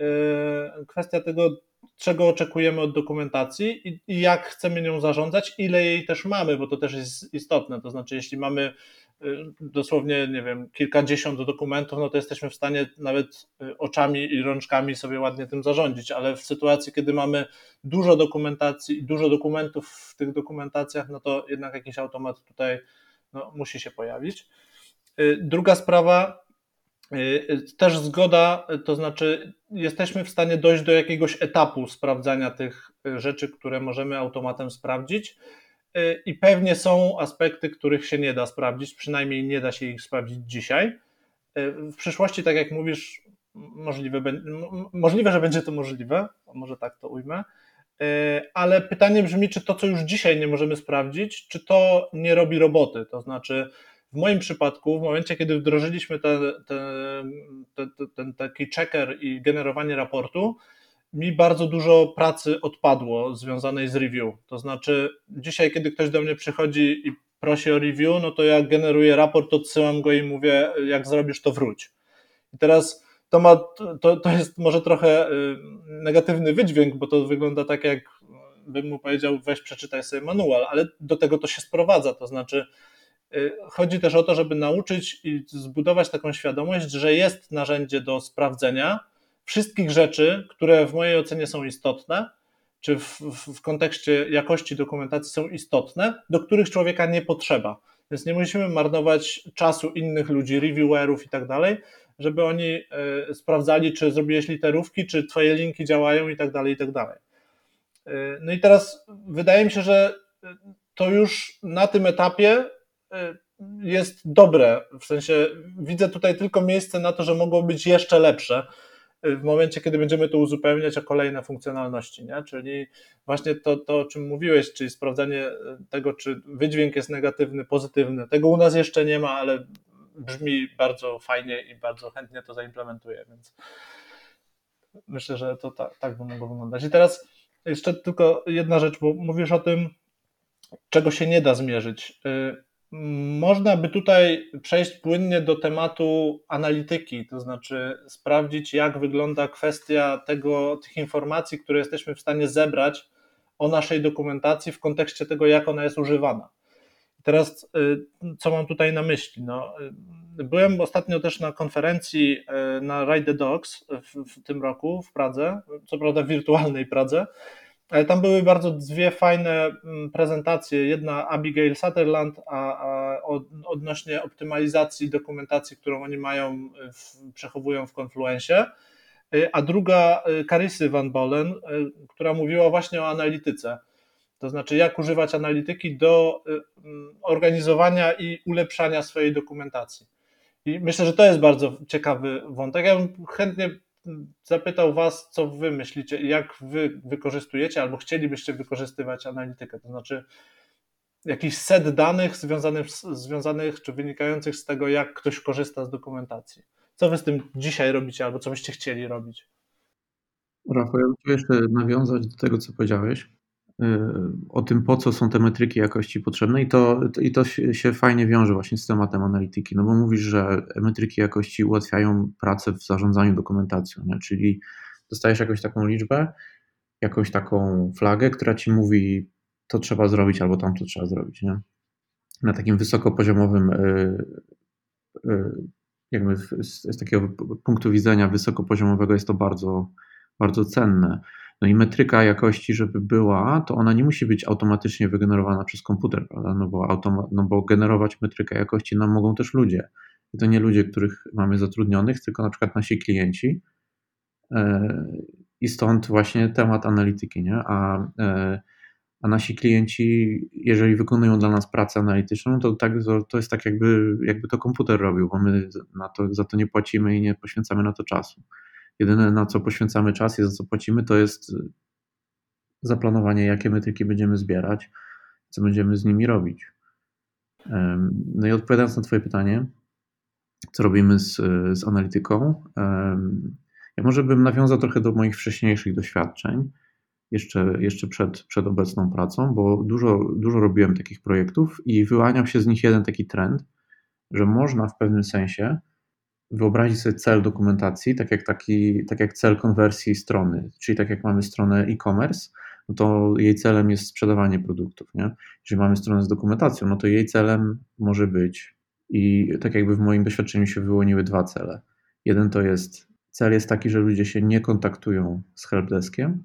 Speaker 5: y, kwestia tego, czego oczekujemy od dokumentacji i, i, jak chcemy nią zarządzać, ile jej też mamy, bo to też jest istotne. To znaczy, jeśli mamy y, dosłownie, nie wiem, kilkadziesiąt dokumentów, no to jesteśmy w stanie nawet y, oczami i rączkami sobie ładnie tym zarządzić, ale w sytuacji, kiedy mamy dużo dokumentacji i dużo dokumentów w tych dokumentacjach, no to jednak jakiś automat tutaj no, musi się pojawić. Y, druga sprawa, też zgoda, to znaczy jesteśmy w stanie dojść do jakiegoś etapu sprawdzania tych rzeczy, które możemy automatem sprawdzić. Y, I pewnie są aspekty, których się nie da sprawdzić, przynajmniej nie da się ich sprawdzić dzisiaj. Y, w przyszłości, tak jak mówisz, możliwe, możliwe że będzie to możliwe, może tak to ujmę, ale pytanie brzmi, czy to, co już dzisiaj nie możemy sprawdzić, czy to nie robi roboty? To znaczy, w moim przypadku, w momencie, kiedy wdrożyliśmy te, te, te, ten taki checker i generowanie raportu, mi bardzo dużo pracy odpadło związanej z review. To znaczy, dzisiaj, kiedy ktoś do mnie przychodzi i prosi o review, no to ja generuję raport, odsyłam go i mówię, jak zrobisz, to wróć. I teraz to, ma, to, to jest może trochę y, negatywny wydźwięk, bo to wygląda tak, jak bym mu powiedział, weź przeczytaj sobie manual, ale do tego to się sprowadza. To znaczy, chodzi też o to, żeby nauczyć i zbudować taką świadomość, że jest narzędzie do sprawdzenia wszystkich rzeczy, które w mojej ocenie są istotne, czy w, w, w kontekście jakości dokumentacji są istotne, do których człowieka nie potrzeba. Więc nie musimy marnować czasu innych ludzi, reviewerów i tak dalej, żeby oni y, sprawdzali, czy zrobiłeś literówki, czy twoje linki działają i tak dalej, i tak dalej. Y, no i teraz wydaje mi się, że to już na tym etapie Y, jest dobre. W sensie widzę tutaj tylko miejsce na to, że mogło być jeszcze lepsze y, w momencie, kiedy będziemy to uzupełniać o kolejne funkcjonalności, nie? czyli właśnie to, to, o czym mówiłeś, czyli sprawdzanie y, tego, czy wydźwięk jest negatywny, pozytywny. Tego u nas jeszcze nie ma, ale brzmi bardzo fajnie i bardzo chętnie to zaimplementuję, więc myślę, że to tak, tak by mogło wyglądać. I teraz jeszcze tylko jedna rzecz, bo mówisz o tym, czego się nie da zmierzyć. Można by tutaj przejść płynnie do tematu analityki, to znaczy sprawdzić, jak wygląda kwestia tego, tych informacji, które jesteśmy w stanie zebrać o naszej dokumentacji w kontekście tego, jak ona jest używana. Teraz, y, co mam tutaj na myśli? No, y, byłem ostatnio też na konferencji y, na Ride the Dogs w, w tym roku w Pradze, co prawda w wirtualnej Pradze, ale tam były bardzo dwie fajne mm, prezentacje. Jedna Abigail Sutherland a, a odnośnie optymalizacji dokumentacji, którą oni mają, w, przechowują w Confluencie, y, a druga Carisy y, Van Bolen, która mówiła właśnie o analityce. To znaczy, jak używać analityki do mm, organizowania i ulepszania swojej dokumentacji. I myślę, że to jest bardzo ciekawy wątek. Ja bym chętnie zapytał Was, co Wy myślicie, jak Wy wykorzystujecie albo chcielibyście wykorzystywać analitykę, to znaczy jakiś set danych związanych, związanych czy wynikających z tego, jak ktoś korzysta z dokumentacji. Co Wy z tym dzisiaj robicie albo co byście chcieli robić?
Speaker 4: Rafał, ja bym jeszcze nawiązać do tego, co powiedziałeś o tym, po co są te metryki jakości potrzebne i to, i to się fajnie wiąże właśnie z tematem analityki, no bo mówisz, że metryki jakości ułatwiają pracę w zarządzaniu dokumentacją, nie? czyli dostajesz jakąś taką liczbę, jakąś taką flagę, która ci mówi, to trzeba zrobić albo tam to trzeba zrobić. Nie? Na takim wysokopoziomowym, y, y, jakby z, z takiego punktu widzenia wysokopoziomowego jest to bardzo, bardzo cenne. No i metryka jakości, żeby była, to ona nie musi być automatycznie wygenerowana przez komputer, prawda? No bo, automa- no bo generować metrykę jakości nam mogą też ludzie. I to nie ludzie, których mamy zatrudnionych, tylko na przykład nasi klienci. E, I stąd właśnie temat analityki, nie? A, e, a nasi klienci, jeżeli wykonują dla nas pracę analityczną, to, tak, to jest tak, jakby, jakby to komputer robił, bo my na to, za to nie płacimy i nie poświęcamy na to czasu. Jedyne, na co poświęcamy czas i za co płacimy, to jest zaplanowanie, jakie metryki będziemy zbierać, co będziemy z nimi robić. No i odpowiadając na Twoje pytanie, co robimy z, z analityką, ja może bym nawiązał trochę do moich wcześniejszych doświadczeń, jeszcze, jeszcze przed, przed obecną pracą, bo dużo, dużo robiłem takich projektów i wyłaniał się z nich jeden taki trend, że można w pewnym sensie wyobrazić sobie cel dokumentacji, tak jak, taki, tak jak cel konwersji strony, czyli tak jak mamy stronę e-commerce, no to jej celem jest sprzedawanie produktów. Nie? Jeżeli mamy stronę z dokumentacją, no to jej celem może być i tak jakby w moim doświadczeniu się wyłoniły dwa cele. Jeden to jest, cel jest taki, że ludzie się nie kontaktują z helpdeskiem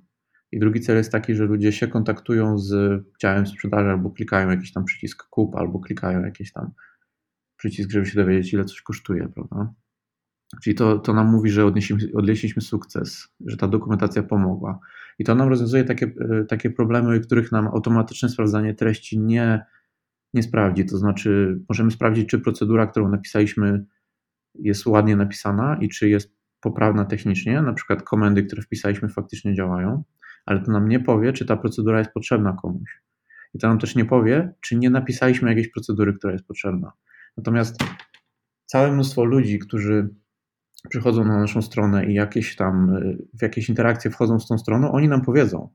Speaker 4: i drugi cel jest taki, że ludzie się kontaktują z działem sprzedaży albo klikają jakiś tam przycisk kup albo klikają jakiś tam przycisk, żeby się dowiedzieć ile coś kosztuje, prawda? Czyli to, to nam mówi, że odnieśliśmy, sukces, że ta dokumentacja pomogła. I to nam rozwiązuje takie, e, takie problemy, których nam automatyczne sprawdzanie treści nie, nie sprawdzi. To znaczy, możemy sprawdzić, czy procedura, którą napisaliśmy, jest ładnie napisana i czy jest poprawna technicznie, na przykład komendy, które wpisaliśmy, faktycznie działają, ale to nam nie powie, czy ta procedura jest potrzebna komuś. I to nam też nie powie, czy nie napisaliśmy jakiejś procedury, która jest potrzebna. Natomiast całe mnóstwo ludzi, którzy przychodzą na naszą stronę i jakieś tam w jakieś interakcje wchodzą z tą stroną, oni nam powiedzą,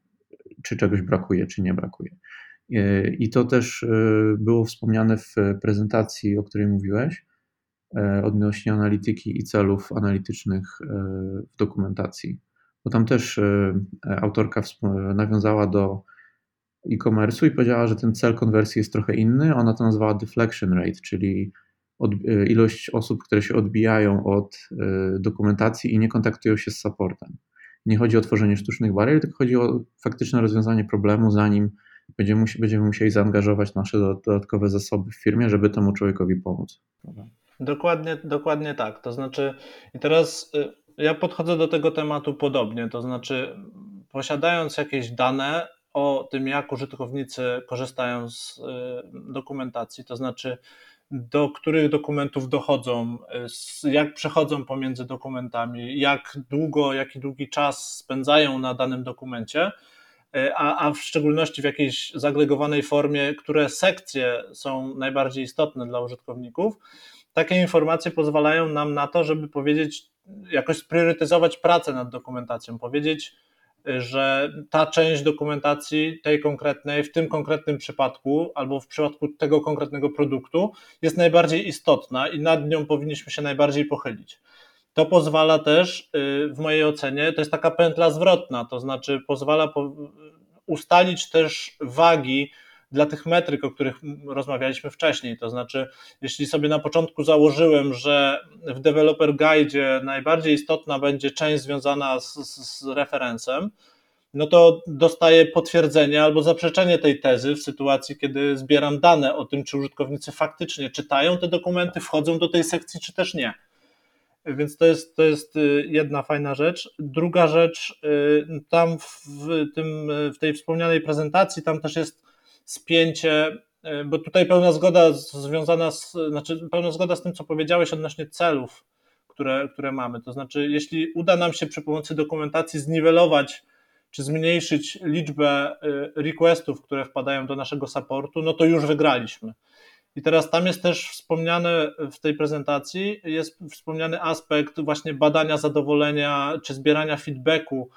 Speaker 4: czy czegoś brakuje, czy nie brakuje. I to też było wspomniane w prezentacji, o której mówiłeś, odnośnie analityki i celów analitycznych w dokumentacji. Bo tam też autorka nawiązała do e-commerce'u i powiedziała, że ten cel konwersji jest trochę inny. Ona to nazwała deflection rate, czyli od, e, ilość osób, które się odbijają od e, dokumentacji i nie kontaktują się z supportem. Nie chodzi o tworzenie sztucznych barier, tylko chodzi o faktyczne rozwiązanie problemu, zanim będziemy, będziemy musieli zaangażować nasze dodatkowe zasoby w firmie, żeby temu człowiekowi pomóc.
Speaker 5: Dokładnie, dokładnie tak. To znaczy, i teraz y, ja podchodzę do tego tematu podobnie. To znaczy, posiadając jakieś dane o tym, jak użytkownicy korzystają z y, dokumentacji, to znaczy, do których dokumentów dochodzą, jak przechodzą pomiędzy dokumentami, jak długo, jaki długi czas spędzają na danym dokumencie, a, a w szczególności w jakiejś zagregowanej formie, które sekcje są najbardziej istotne dla użytkowników. Takie informacje pozwalają nam na to, żeby powiedzieć, jakoś spriorytetyzować pracę nad dokumentacją, powiedzieć, że ta część dokumentacji tej konkretnej, w tym konkretnym przypadku, albo w przypadku tego konkretnego produktu, jest najbardziej istotna i nad nią powinniśmy się najbardziej pochylić. To pozwala też, y, w mojej ocenie, to jest taka pętla zwrotna, to znaczy pozwala ustalić też wagi dla tych metryk, o których rozmawialiśmy wcześniej. To znaczy, jeśli sobie na początku założyłem, że w Developer Guide najbardziej istotna będzie część związana z, z referencem, no to dostaję potwierdzenie albo zaprzeczenie tej tezy w sytuacji, kiedy zbieram dane o tym, czy użytkownicy faktycznie czytają te dokumenty, wchodzą do tej sekcji, czy też nie. Więc to jest, to jest y, jedna fajna rzecz. Druga rzecz, y, tam w, tym, w tej wspomnianej prezentacji, tam też jest spięcie, e, bo tutaj pełna zgoda związana z, znaczy pełna zgoda z tym, co powiedziałeś odnośnie celów, które, które mamy. To znaczy, jeśli uda nam się przy pomocy dokumentacji zniwelować czy zmniejszyć liczbę e, requestów, które wpadają do naszego supportu, no to już wygraliśmy. I teraz tam jest też wspomniane w tej prezentacji, jest wspomniany aspekt właśnie badania zadowolenia czy zbierania feedbacku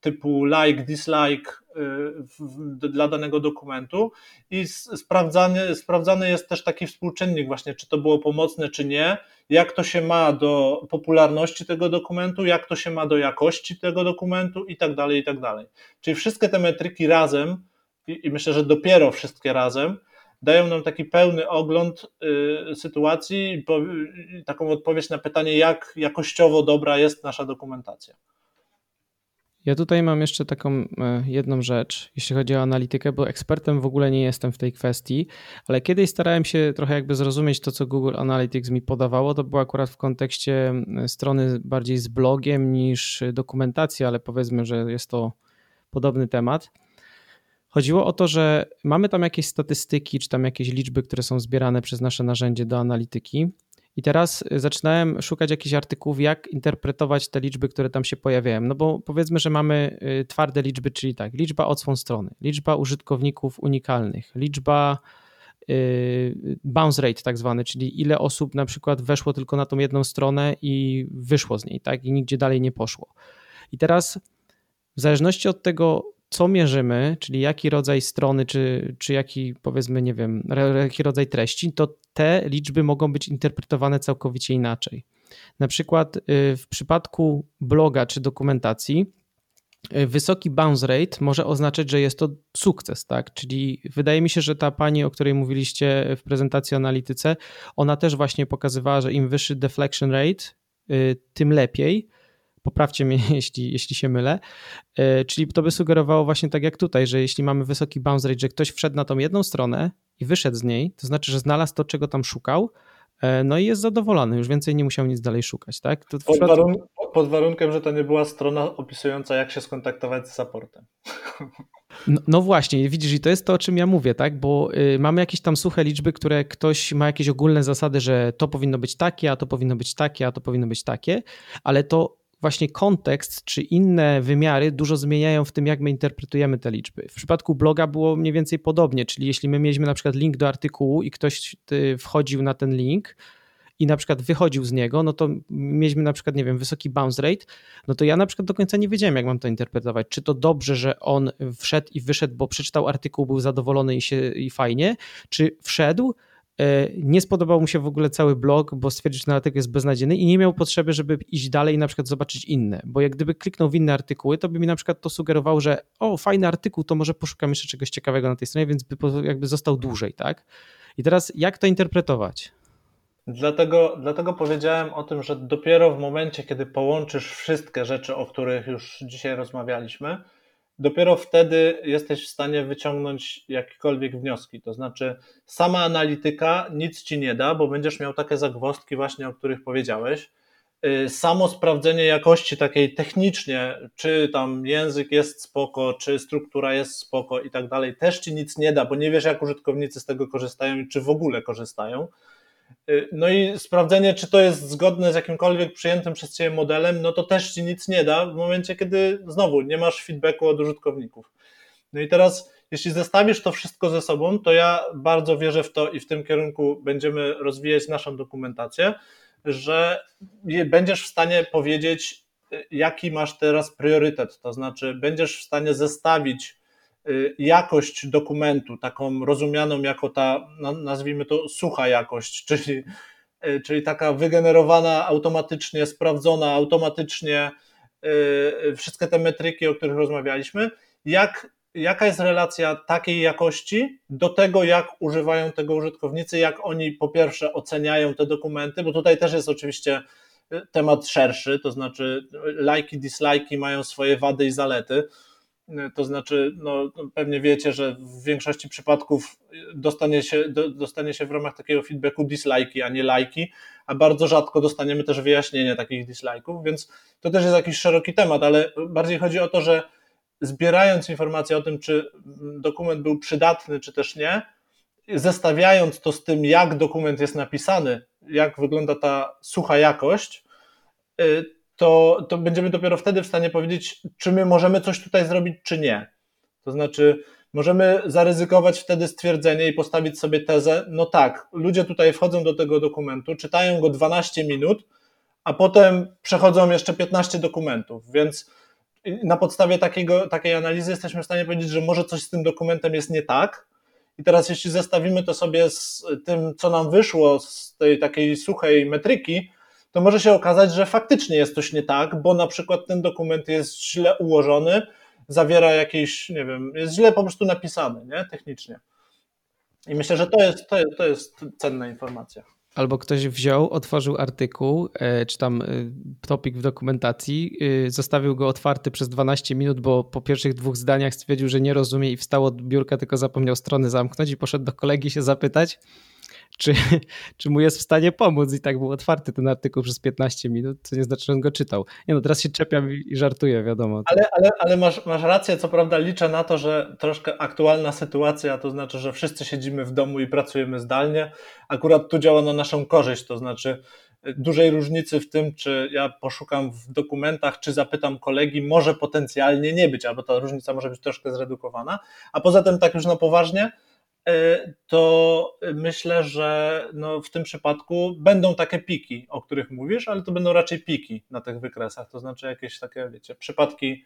Speaker 5: typu like, dislike y, dla danego dokumentu i sprawdzany, sprawdzany jest też taki współczynnik właśnie, czy to było pomocne, czy nie, jak to się ma do popularności tego dokumentu, jak to się ma do jakości tego dokumentu i tak dalej, i tak dalej. Czyli wszystkie te metryki razem i, i myślę, że dopiero wszystkie razem dają nam taki pełny ogląd y, sytuacji i po, y, taką odpowiedź na pytanie, jak jakościowo dobra jest nasza dokumentacja.
Speaker 3: Ja tutaj mam jeszcze taką e, jedną rzecz, jeśli chodzi o analitykę, bo ekspertem w ogóle nie jestem w tej kwestii, ale kiedyś starałem się trochę jakby zrozumieć to, co Google Analytics mi podawało. To było akurat w kontekście strony bardziej z blogiem niż dokumentacji, ale powiedzmy, że jest to podobny temat. Chodziło o to, że mamy tam jakieś statystyki, czy tam jakieś liczby, które są zbierane przez nasze narzędzie do analityki i teraz y, zaczynałem szukać jakichś artykułów, jak interpretować te liczby, które tam się pojawiają. No bo powiedzmy, że mamy y, twarde liczby, czyli tak, liczba odsłon strony, liczba użytkowników unikalnych, liczba y, bounce rate tak zwany, czyli ile osób na przykład weszło tylko na tą jedną stronę i wyszło z niej, tak, i nigdzie dalej nie poszło. I teraz w zależności od tego, co mierzymy, czyli jaki rodzaj strony, czy, czy jaki powiedzmy, nie wiem, jaki rodzaj treści, to te liczby mogą być interpretowane całkowicie inaczej. Na przykład y, w przypadku bloga czy dokumentacji, y, wysoki bounce rate może oznaczać, że jest to sukces, tak? Czyli wydaje mi się, że ta pani, o której mówiliście w prezentacji o analityce, ona też właśnie pokazywała, że im wyższy deflection rate, y, tym lepiej poprawcie mnie, [laughs] jeśli, jeśli się mylę. E, czyli to by sugerowało właśnie tak jak tutaj, że jeśli mamy wysoki bounce rate, że ktoś wszedł na tą jedną stronę i wyszedł z niej, to znaczy, że znalazł to, czego tam szukał, E, no i jest zadowolony, już więcej nie musiał nic dalej szukać, tak?
Speaker 5: Pod,
Speaker 3: przypadku-
Speaker 5: warun pod warunkiem, że to nie była strona opisująca, jak się skontaktować z supportem. [laughs]
Speaker 3: No, no właśnie, widzisz, i to jest to, o czym ja mówię, tak? Bo y, mamy jakieś tam suche liczby, które ktoś ma jakieś ogólne zasady, że to powinno być takie, a to powinno być takie, a to powinno być takie, ale to właśnie kontekst czy inne wymiary dużo zmieniają w tym, jak my interpretujemy te liczby. W przypadku bloga było mniej więcej podobnie, czyli jeśli my mieliśmy na przykład link do artykułu i ktoś y, wchodził na ten link, i na przykład wychodził z niego, no to mieliśmy na przykład, nie wiem, wysoki bounce rate, no to ja na przykład do końca nie wiedziałem, jak mam to interpretować. Czy to dobrze, że on wszedł i wyszedł, bo przeczytał artykuł, był zadowolony i, się, i fajnie, czy wszedł, nie spodobał mu się w ogóle cały blog, bo stwierdził, że ten artykuł jest beznadziejny i nie miał potrzeby, żeby iść dalej i na przykład zobaczyć inne, bo jak gdyby kliknął w inne artykuły, to by mi na przykład to sugerowało, że o, fajny artykuł, to może poszukam jeszcze czegoś ciekawego na tej stronie, więc by jakby został dłużej, tak? I teraz jak to interpretować?
Speaker 5: Dlatego, dlatego powiedziałem o tym, że dopiero w momencie, kiedy połączysz wszystkie rzeczy, o których już dzisiaj rozmawialiśmy, dopiero wtedy jesteś w stanie wyciągnąć jakiekolwiek wnioski. To znaczy, sama analityka nic ci nie da, bo będziesz miał takie zagwozdki, właśnie o których powiedziałeś. Y, Samo sprawdzenie jakości takiej technicznie, czy tam język jest spoko, czy struktura jest spoko i tak dalej, też ci nic nie da, bo nie wiesz, jak użytkownicy z tego korzystają i czy w ogóle korzystają. Y, No i sprawdzenie, czy to jest zgodne z jakimkolwiek przyjętym przez Ciebie modelem, no to też Ci nic nie da w momencie, kiedy znowu nie masz feedbacku od użytkowników. No i teraz, jeśli zestawisz to wszystko ze sobą, to ja bardzo wierzę w to i w tym kierunku będziemy rozwijać naszą dokumentację, że będziesz w stanie powiedzieć, y, jaki masz teraz priorytet. To znaczy, będziesz w stanie zestawić jakość dokumentu, taką rozumianą jako ta, nazwijmy to, sucha jakość, [laughs] czyli, y, czyli taka wygenerowana automatycznie, sprawdzona automatycznie, y, wszystkie te metryki, o których rozmawialiśmy, jak, jaka jest relacja takiej jakości do tego, jak używają tego użytkownicy, jak oni po pierwsze oceniają te dokumenty, bo tutaj też jest oczywiście y, temat szerszy, to znaczy lajki, dislajki mają swoje wady i zalety. To znaczy, no, pewnie wiecie, że w większości przypadków dostanie się, do, dostanie się w ramach takiego feedbacku dislajki, a nie lajki, a bardzo rzadko dostaniemy też wyjaśnienie takich dislajków, więc to też jest jakiś szeroki temat, ale bardziej chodzi o to, że zbierając informacje o tym, czy dokument był przydatny, czy też nie, zestawiając to z tym, jak dokument jest napisany, jak wygląda ta sucha jakość, y, to, to będziemy dopiero wtedy w stanie powiedzieć, czy my możemy coś tutaj zrobić, czy nie. To znaczy, możemy zaryzykować wtedy stwierdzenie i postawić sobie tezę, no tak, ludzie tutaj wchodzą do tego dokumentu, czytają go 12 minut, a potem przechodzą jeszcze 15 dokumentów, więc na podstawie takiego, takiej analizy jesteśmy w stanie powiedzieć, że może coś z tym dokumentem jest nie tak. I teraz, jeśli zestawimy to sobie z tym, co nam wyszło z tej takiej suchej metryki, to może się okazać, że faktycznie jest coś nie tak, bo na przykład ten dokument jest źle ułożony, zawiera jakieś, nie wiem, jest źle po prostu napisany, nie, technicznie. I myślę, że to jest, to jest, to jest cenna informacja.
Speaker 3: Albo ktoś wziął, otworzył artykuł, e, czy tam e, topik w dokumentacji, e, zostawił go otwarty przez 12 minut, bo po pierwszych dwóch zdaniach stwierdził, że nie rozumie i wstał od biurka, tylko zapomniał strony zamknąć i poszedł do kolegi się zapytać, czy, [laughs] czy mu jest w stanie pomóc. I tak był otwarty ten artykuł przez 15 minut, co nie znaczy, że on go czytał. Nie no, teraz się czepiam i, żartuję, wiadomo.
Speaker 5: Ale, ale, ale masz, masz rację, co prawda liczę na to, że troszkę aktualna sytuacja, to znaczy, że wszyscy siedzimy w domu i pracujemy zdalnie. Akurat tu działa na naszą korzyść, to znaczy dużej różnicy w tym, czy ja poszukam w dokumentach, czy zapytam kolegi, może potencjalnie nie być, albo ta różnica może być troszkę zredukowana. A poza tym, tak już na poważnie, to myślę, że no w tym przypadku będą takie piki, o których mówisz, ale to będą raczej piki na tych wykresach, to znaczy jakieś takie, wiecie, przypadki,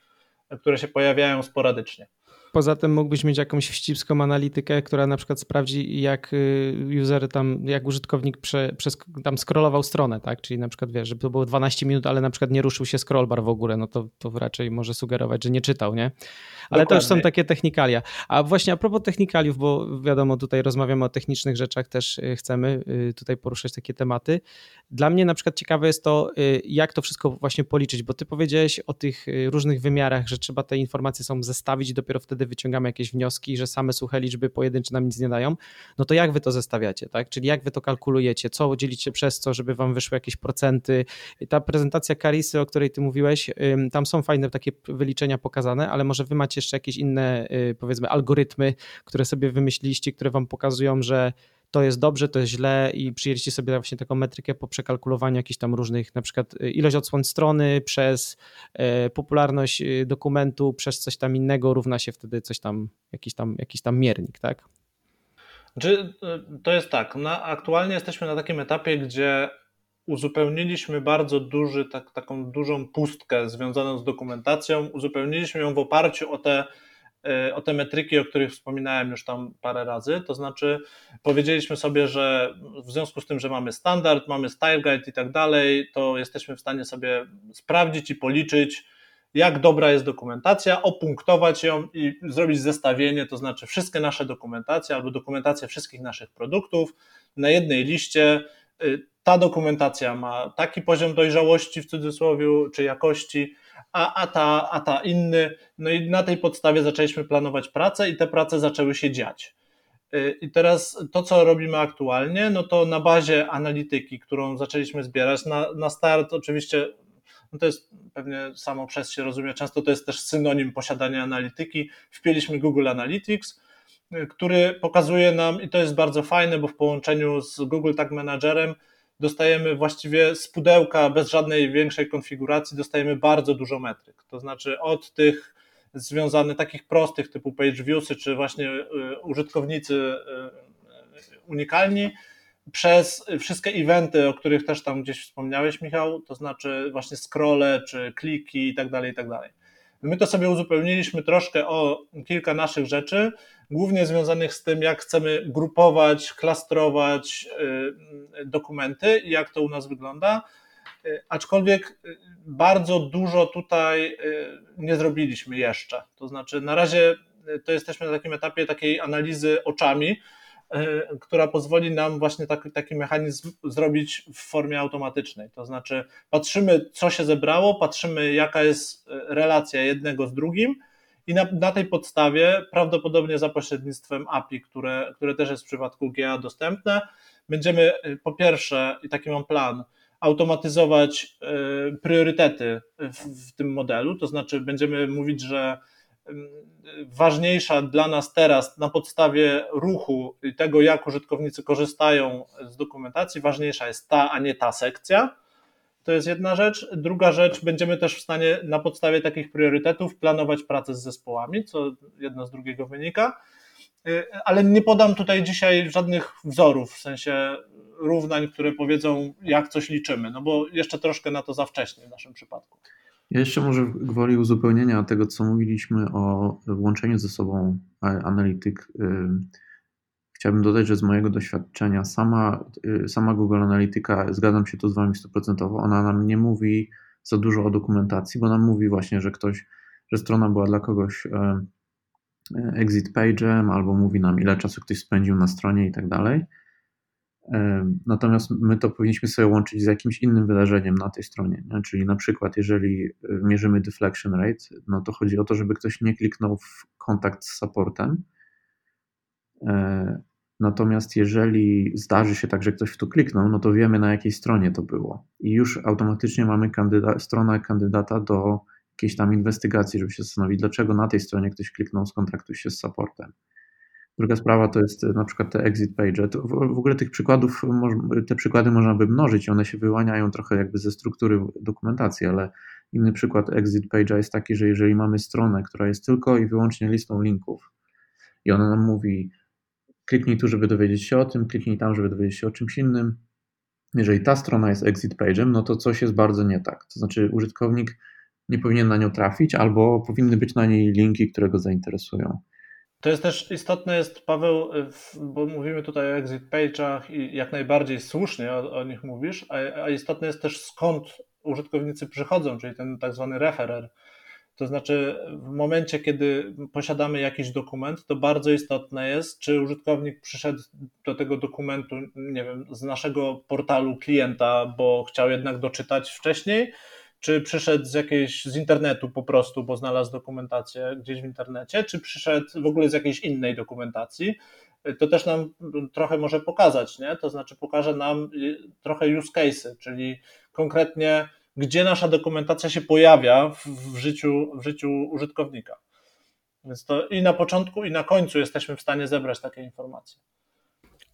Speaker 5: które się pojawiają sporadycznie.
Speaker 3: Poza tym mógłbyś mieć jakąś wścibską analitykę, która na przykład sprawdzi, jak user tam, jak użytkownik prze, przez, tam scrollował stronę, tak? Czyli na przykład wiesz, żeby to było 12 minut, ale na przykład nie ruszył się scrollbar w ogóle, no to, to raczej może sugerować, że nie czytał, nie? Ale Dokładnie. to już są takie technikalia. A właśnie a propos technikaliów, bo wiadomo, tutaj rozmawiamy o technicznych rzeczach, też chcemy tutaj poruszać takie tematy. Dla mnie na przykład ciekawe jest to, jak to wszystko właśnie policzyć, bo ty powiedziałeś o tych różnych wymiarach, że trzeba te informacje są zestawić i dopiero wtedy wyciągamy jakieś wnioski, że same suche liczby pojedyncze nam nic nie dają, no to jak wy to zestawiacie, tak? Czyli jak wy to kalkulujecie, co dzielicie przez co, żeby wam wyszły jakieś procenty. Ta prezentacja Karisy, o której ty mówiłeś, tam są fajne takie wyliczenia pokazane, ale może wy macie jeszcze jakieś inne, y, powiedzmy, algorytmy, które sobie wymyśliliście, które wam pokazują, że to jest dobrze, to jest źle i przyjęliście sobie właśnie taką metrykę po przekalkulowaniu jakichś tam różnych, na przykład y, ilość odsłon strony przez y, popularność y, dokumentu, przez coś tam innego równa się wtedy coś tam, jakiś tam, jakiś tam miernik, tak?
Speaker 5: Znaczy, to jest tak, na, aktualnie jesteśmy na takim etapie, gdzie uzupełniliśmy bardzo duży, tak, taką dużą pustkę związaną z dokumentacją, uzupełniliśmy ją w oparciu o te o te metryki, o których wspominałem już tam parę razy. To znaczy, powiedzieliśmy sobie, że w związku z tym, że mamy standard, mamy style guide i tak dalej, to jesteśmy w stanie sobie sprawdzić i policzyć, jak dobra jest dokumentacja, opunktować ją i zrobić zestawienie, to znaczy wszystkie nasze dokumentacje albo dokumentację wszystkich naszych produktów na jednej liście. Y, ta dokumentacja ma taki poziom dojrzałości w cudzysłowie czy jakości, a, a, ta, a ta inny. No i na tej podstawie zaczęliśmy planować pracę i te prace zaczęły się dziać. Y, I teraz to, co robimy aktualnie, no to na bazie analityki, którą zaczęliśmy zbierać, na, na start oczywiście, no to jest pewnie samo przez się rozumie, często to jest też synonim posiadania analityki, wpięliśmy Google Analytics, y, który pokazuje nam, i to jest bardzo fajne, bo w połączeniu z Google Tag Managerem dostajemy właściwie z pudełka bez żadnej większej konfiguracji, dostajemy bardzo dużo metryk. To znaczy od tych związanych takich prostych typu page viewsy, czy właśnie y, użytkownicy y, unikalni, przez wszystkie eventy, o których też tam gdzieś wspomniałeś, Michał, to znaczy właśnie scrolle, czy kliki i tak dalej, i tak dalej. My to sobie uzupełniliśmy troszkę o kilka naszych rzeczy, głównie związanych z tym, jak chcemy grupować, klastrować y, dokumenty i jak to u nas wygląda. Y, aczkolwiek y, bardzo dużo tutaj nie zrobiliśmy jeszcze. To znaczy, na razie to jesteśmy na takim etapie takiej analizy oczami, która pozwoli nam właśnie taki, taki mechanizm zrobić w formie automatycznej. To znaczy, patrzymy, co się zebrało, patrzymy, jaka jest relacja jednego z drugim i na, na, tej podstawie, prawdopodobnie za pośrednictwem API, które, które też jest w przypadku GA dostępne, będziemy y, po pierwsze, i taki mam plan, automatyzować priorytety w, w tym modelu, to znaczy będziemy mówić, że ważniejsza dla nas teraz na podstawie ruchu i tego, jak użytkownicy korzystają z dokumentacji, ważniejsza jest ta, a nie ta sekcja. To jest jedna rzecz. Druga rzecz, będziemy też w stanie na podstawie takich priorytetów planować pracę z zespołami, co jedno z drugiego wynika. Y, ale nie podam tutaj dzisiaj żadnych wzorów, w sensie równań, które powiedzą, jak coś liczymy, no bo jeszcze troszkę na to za wcześnie w naszym przypadku.
Speaker 4: Ja jeszcze może gwoli uzupełnienia tego, co mówiliśmy o łączeniu ze sobą analityk y, Chciałbym dodać, że z mojego doświadczenia sama, y, sama Google Analytica, zgadzam się tu z Wami 100%, ona nam nie mówi za dużo o dokumentacji, bo nam mówi właśnie, że ktoś, że strona była dla kogoś e, e, exit page'em, albo mówi nam, ile czasu ktoś spędził na stronie i tak dalej. E, natomiast my to powinniśmy sobie łączyć z jakimś innym wydarzeniem na tej stronie. Nie? Czyli na przykład, jeżeli mierzymy deflection rate, no to chodzi o to, żeby ktoś nie kliknął w kontakt z supportem, Natomiast jeżeli zdarzy się tak, że ktoś w to kliknął, no to wiemy na jakiej stronie to było. I już automatycznie mamy kandyda stronę kandydata do jakiejś tam inwestygacji, żeby się zastanowić, dlaczego na tej stronie ktoś kliknął, skontaktuj się z supportem. Druga sprawa to jest na przykład te exit page. W ogóle tych przykładów, te przykłady można by mnożyć, one się wyłaniają trochę jakby ze struktury dokumentacji, ale inny przykład exit page'a jest taki, że jeżeli mamy stronę, która jest tylko i wyłącznie listą linków i ona nam mówi, kliknij tu, żeby dowiedzieć się o tym, kliknij tam, żeby dowiedzieć się o czymś innym. Jeżeli ta strona jest exit page'em, no to coś jest bardzo nie tak. To znaczy użytkownik nie powinien na nią trafić, albo powinny być na niej linki, które go zainteresują.
Speaker 5: To jest też istotne jest, Paweł, bo mówimy tutaj o exit page'ach i jak najbardziej słusznie o, o nich mówisz, a, a istotne jest też skąd użytkownicy przychodzą, czyli ten tak zwany referer. To znaczy, w momencie, kiedy posiadamy jakiś dokument, to bardzo istotne jest, czy użytkownik przyszedł do tego dokumentu, nie wiem, z naszego portalu klienta, bo chciał jednak doczytać wcześniej, czy przyszedł z jakiejś z internetu po prostu, bo znalazł dokumentację gdzieś w internecie, czy przyszedł w ogóle z jakiejś innej dokumentacji. To też nam trochę może pokazać, nie? To znaczy pokaże nam trochę use cases, czyli konkretnie gdzie nasza dokumentacja się pojawia w, w, życiu, w życiu użytkownika. Więc to i na początku, i na końcu jesteśmy w stanie zebrać takie informacje.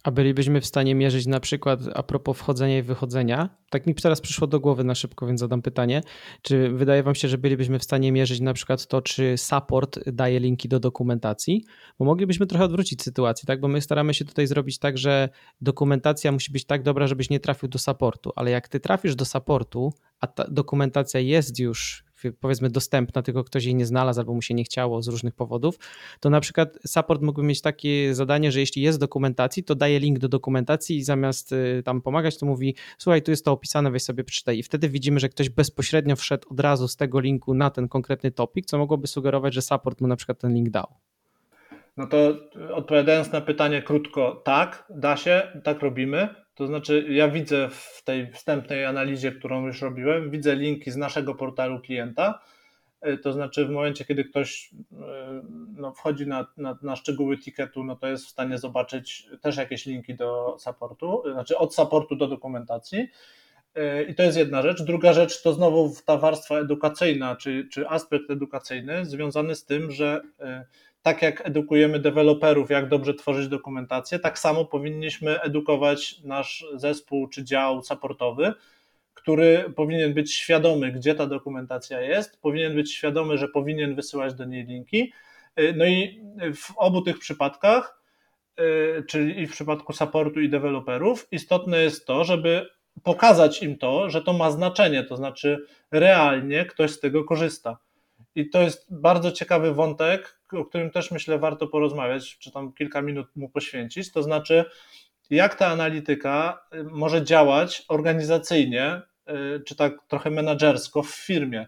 Speaker 3: A bylibyśmy w stanie mierzyć na przykład a propos wchodzenia i wychodzenia? Tak mi teraz przyszło do głowy na szybko, więc zadam pytanie. Czy wydaje Wam się, że bylibyśmy w stanie mierzyć na przykład to, czy support daje linki do dokumentacji? Bo moglibyśmy trochę odwrócić sytuację, tak? Bo my staramy się tutaj zrobić tak, że dokumentacja musi być tak dobra, żebyś nie trafił do supportu, ale jak ty trafisz do supportu, a ta dokumentacja jest już powiedzmy dostępna, tylko ktoś jej nie znalazł albo mu się nie chciało z różnych powodów, to na przykład support mógłby mieć takie zadanie, że jeśli jest dokumentacji, to daje link do dokumentacji i zamiast y, tam pomagać, to mówi słuchaj, tu jest to opisane, weź sobie przeczytaj i wtedy widzimy, że ktoś bezpośrednio wszedł od razu z tego linku na ten konkretny topik, co mogłoby sugerować, że support mu na przykład ten link dał.
Speaker 5: No to odpowiadając na pytanie krótko, tak, da się, tak robimy. To znaczy, ja widzę w tej wstępnej analizie, którą już robiłem, widzę linki z naszego portalu klienta. E, to znaczy, w momencie, kiedy ktoś e, no, wchodzi na, na, na szczegóły ticketu, no to jest w stanie zobaczyć też jakieś linki do supportu, znaczy od supportu do dokumentacji. E, I to jest jedna rzecz. Druga rzecz to znowu ta warstwa edukacyjna, czy, czy aspekt edukacyjny związany z tym, że tak jak edukujemy deweloperów, jak dobrze tworzyć dokumentację, tak samo powinniśmy edukować nasz zespół czy dział supportowy, który powinien być świadomy, gdzie ta dokumentacja jest, powinien być świadomy, że powinien wysyłać do niej linki. No i w obu tych przypadkach, y, czyli i w przypadku supportu i deweloperów, istotne jest to, żeby pokazać im to, że to ma znaczenie, to znaczy realnie ktoś z tego korzysta. I to jest bardzo ciekawy wątek, o którym też myślę warto porozmawiać, czy tam kilka minut mu poświęcić. To znaczy, jak ta analityka y, może działać organizacyjnie, y, czy tak trochę menedżersko w firmie.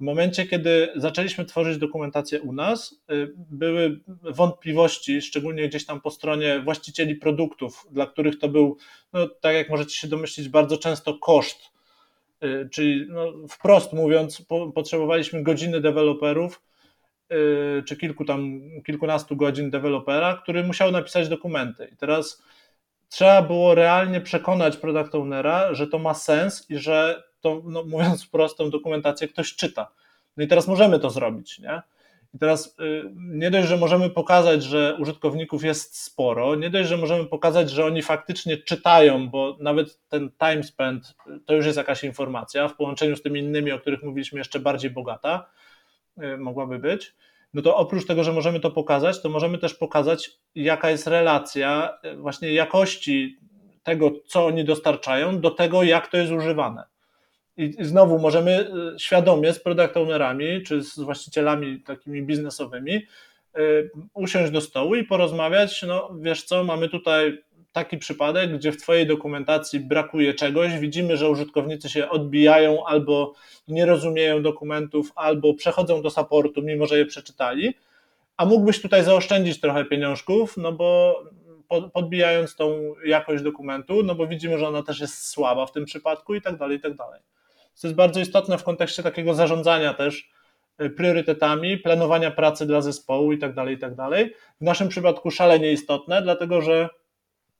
Speaker 5: W momencie, kiedy zaczęliśmy tworzyć dokumentację u nas, y, były wątpliwości, szczególnie gdzieś tam po stronie właścicieli produktów, dla których to był, no, tak jak możecie się domyślić, bardzo często koszt czyli no, wprost mówiąc, po, potrzebowaliśmy godziny deweloperów, czy kilku tam, kilkunastu godzin dewelopera, który musiał napisać dokumenty. I teraz trzeba było realnie przekonać product ownera, że to ma sens i że to, no, mówiąc wprost, tą dokumentację ktoś czyta. No i teraz możemy to zrobić, nie? I teraz y, nie dość, że możemy pokazać, że użytkowników jest sporo, nie dość, że możemy pokazać, że oni faktycznie czytają, bo nawet ten time spent to już jest jakaś informacja, w połączeniu z tymi innymi, o których mówiliśmy, jeszcze bardziej bogata y, mogłaby być. No to oprócz tego, że możemy to pokazać, to możemy też pokazać, jaka jest relacja y, właśnie jakości tego, co oni dostarczają, do tego, jak to jest używane. I znowu możemy y, świadomie z product ownerami czy z właścicielami takimi biznesowymi y, usiąść do stołu i porozmawiać, no wiesz co, mamy tutaj taki przypadek, gdzie w Twojej dokumentacji brakuje czegoś, widzimy, że użytkownicy się odbijają albo nie rozumieją dokumentów, albo przechodzą do supportu, mimo że je przeczytali, a mógłbyś tutaj zaoszczędzić trochę pieniążków, no bo podbijając tą jakość dokumentu, no bo widzimy, że ona też jest słaba w tym przypadku i tak dalej, i tak dalej. To jest bardzo istotne w kontekście takiego zarządzania też y, priorytetami, planowania pracy dla zespołu i tak dalej, i tak dalej. W naszym przypadku szalenie istotne, dlatego że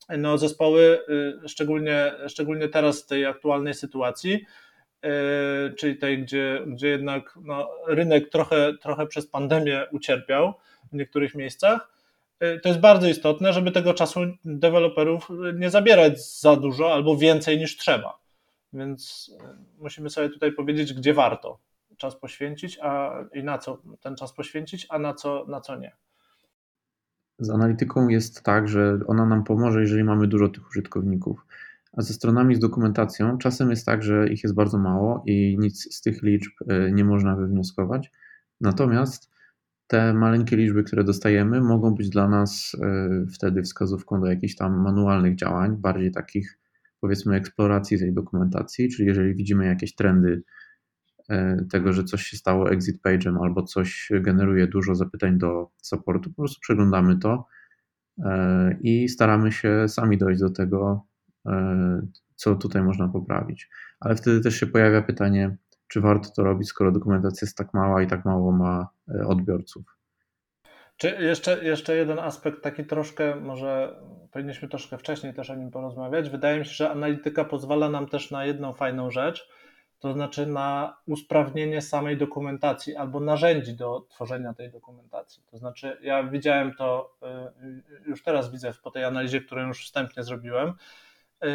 Speaker 5: no, zespoły, y, szczególnie, szczególnie teraz w tej aktualnej sytuacji, y, czyli tej, gdzie, gdzie jednak no, rynek trochę, trochę przez pandemię ucierpiał w niektórych miejscach, to jest bardzo istotne, żeby tego czasu deweloperów nie zabierać za dużo albo więcej niż trzeba. Więc musimy sobie tutaj powiedzieć, gdzie warto czas poświęcić, a i na co ten czas poświęcić, a na co, na co nie.
Speaker 4: Z analityką jest tak, że ona nam pomoże, jeżeli mamy dużo tych użytkowników. A ze stronami z dokumentacją czasem jest tak, że ich jest bardzo mało i nic z tych liczb e, nie można wywnioskować. Natomiast te maleńkie liczby, które dostajemy, mogą być dla nas e, wtedy wskazówką do jakichś tam manualnych działań, bardziej takich powiedzmy eksploracji tej dokumentacji, czyli jeżeli widzimy jakieś trendy tego, że coś się stało exit page'em albo coś generuje dużo zapytań do supportu, po prostu przeglądamy to e, i staramy się sami dojść do tego, e, co tutaj można poprawić. Ale wtedy też się pojawia pytanie, czy warto to robić, skoro dokumentacja jest tak mała i tak mało ma e, odbiorców.
Speaker 5: Czy jeszcze, jeszcze jeden aspekt, taki troszkę, może powinniśmy troszkę wcześniej też o nim porozmawiać. Wydaje mi się, że analityka pozwala nam też na jedną fajną rzecz, to znaczy na usprawnienie samej dokumentacji albo narzędzi do tworzenia tej dokumentacji. To znaczy, ja widziałem to, y, już teraz widzę po tej analizie, którą już wstępnie zrobiłem, y,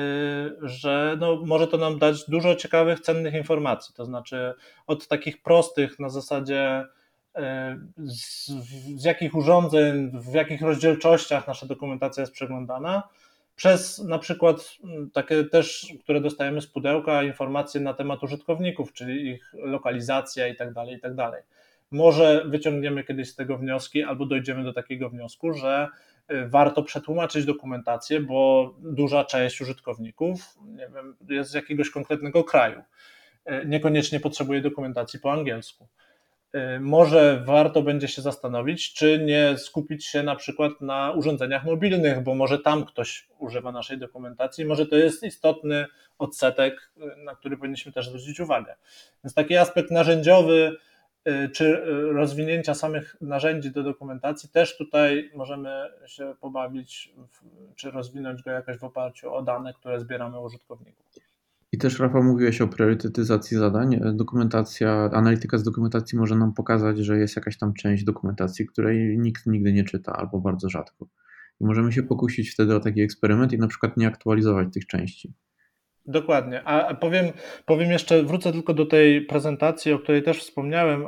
Speaker 5: że no, może to nam dać dużo ciekawych, cennych informacji. To znaczy, od takich prostych na zasadzie y, z, z jakich urządzeń, w jakich rozdzielczościach nasza dokumentacja jest przeglądana, przez na przykład mm, takie też, które dostajemy z pudełka, informacje na temat użytkowników, czyli ich lokalizacja i tak dalej, i tak dalej. Może wyciągniemy kiedyś z tego wnioski, albo dojdziemy do takiego wniosku, że y, warto przetłumaczyć dokumentację, bo duża część użytkowników nie wiem, jest z jakiegoś konkretnego kraju. Y, niekoniecznie potrzebuje dokumentacji po angielsku. Y, może warto będzie się zastanowić, czy nie skupić się na przykład na urządzeniach mobilnych, bo może tam ktoś używa naszej dokumentacji, może to jest istotny odsetek, y, na który powinniśmy też zwrócić uwagę. Więc taki aspekt narzędziowy y, czy rozwinięcia samych narzędzi do dokumentacji też tutaj możemy się pobawić, czy rozwinąć go jakoś w oparciu o dane, które zbieramy użytkowników.
Speaker 4: I też, Rafał, mówiłeś o priorytetyzacji zadań. Dokumentacja, analityka z dokumentacji może nam pokazać, że jest jakaś tam część dokumentacji, której nikt nigdy nie czyta albo bardzo rzadko. I możemy się pokusić wtedy o taki eksperyment i na przykład nie aktualizować tych części.
Speaker 5: Dokładnie. A powiem, powiem jeszcze, wrócę tylko do tej prezentacji, o której też wspomniałem.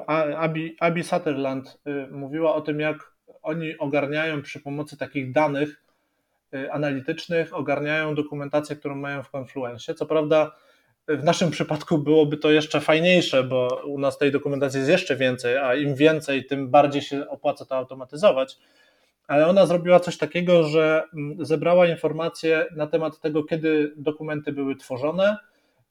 Speaker 5: Abi, Sutherland y, mówiła o tym, jak oni ogarniają przy pomocy takich danych analitycznych ogarniają dokumentację, którą mają w Confluencie. Co prawda w naszym przypadku byłoby to jeszcze fajniejsze, bo u nas tej dokumentacji jest jeszcze więcej, a im więcej, tym bardziej się opłaca to automatyzować. Ale ona zrobiła coś takiego, że mm, zebrała informacje na temat tego, kiedy dokumenty były tworzone,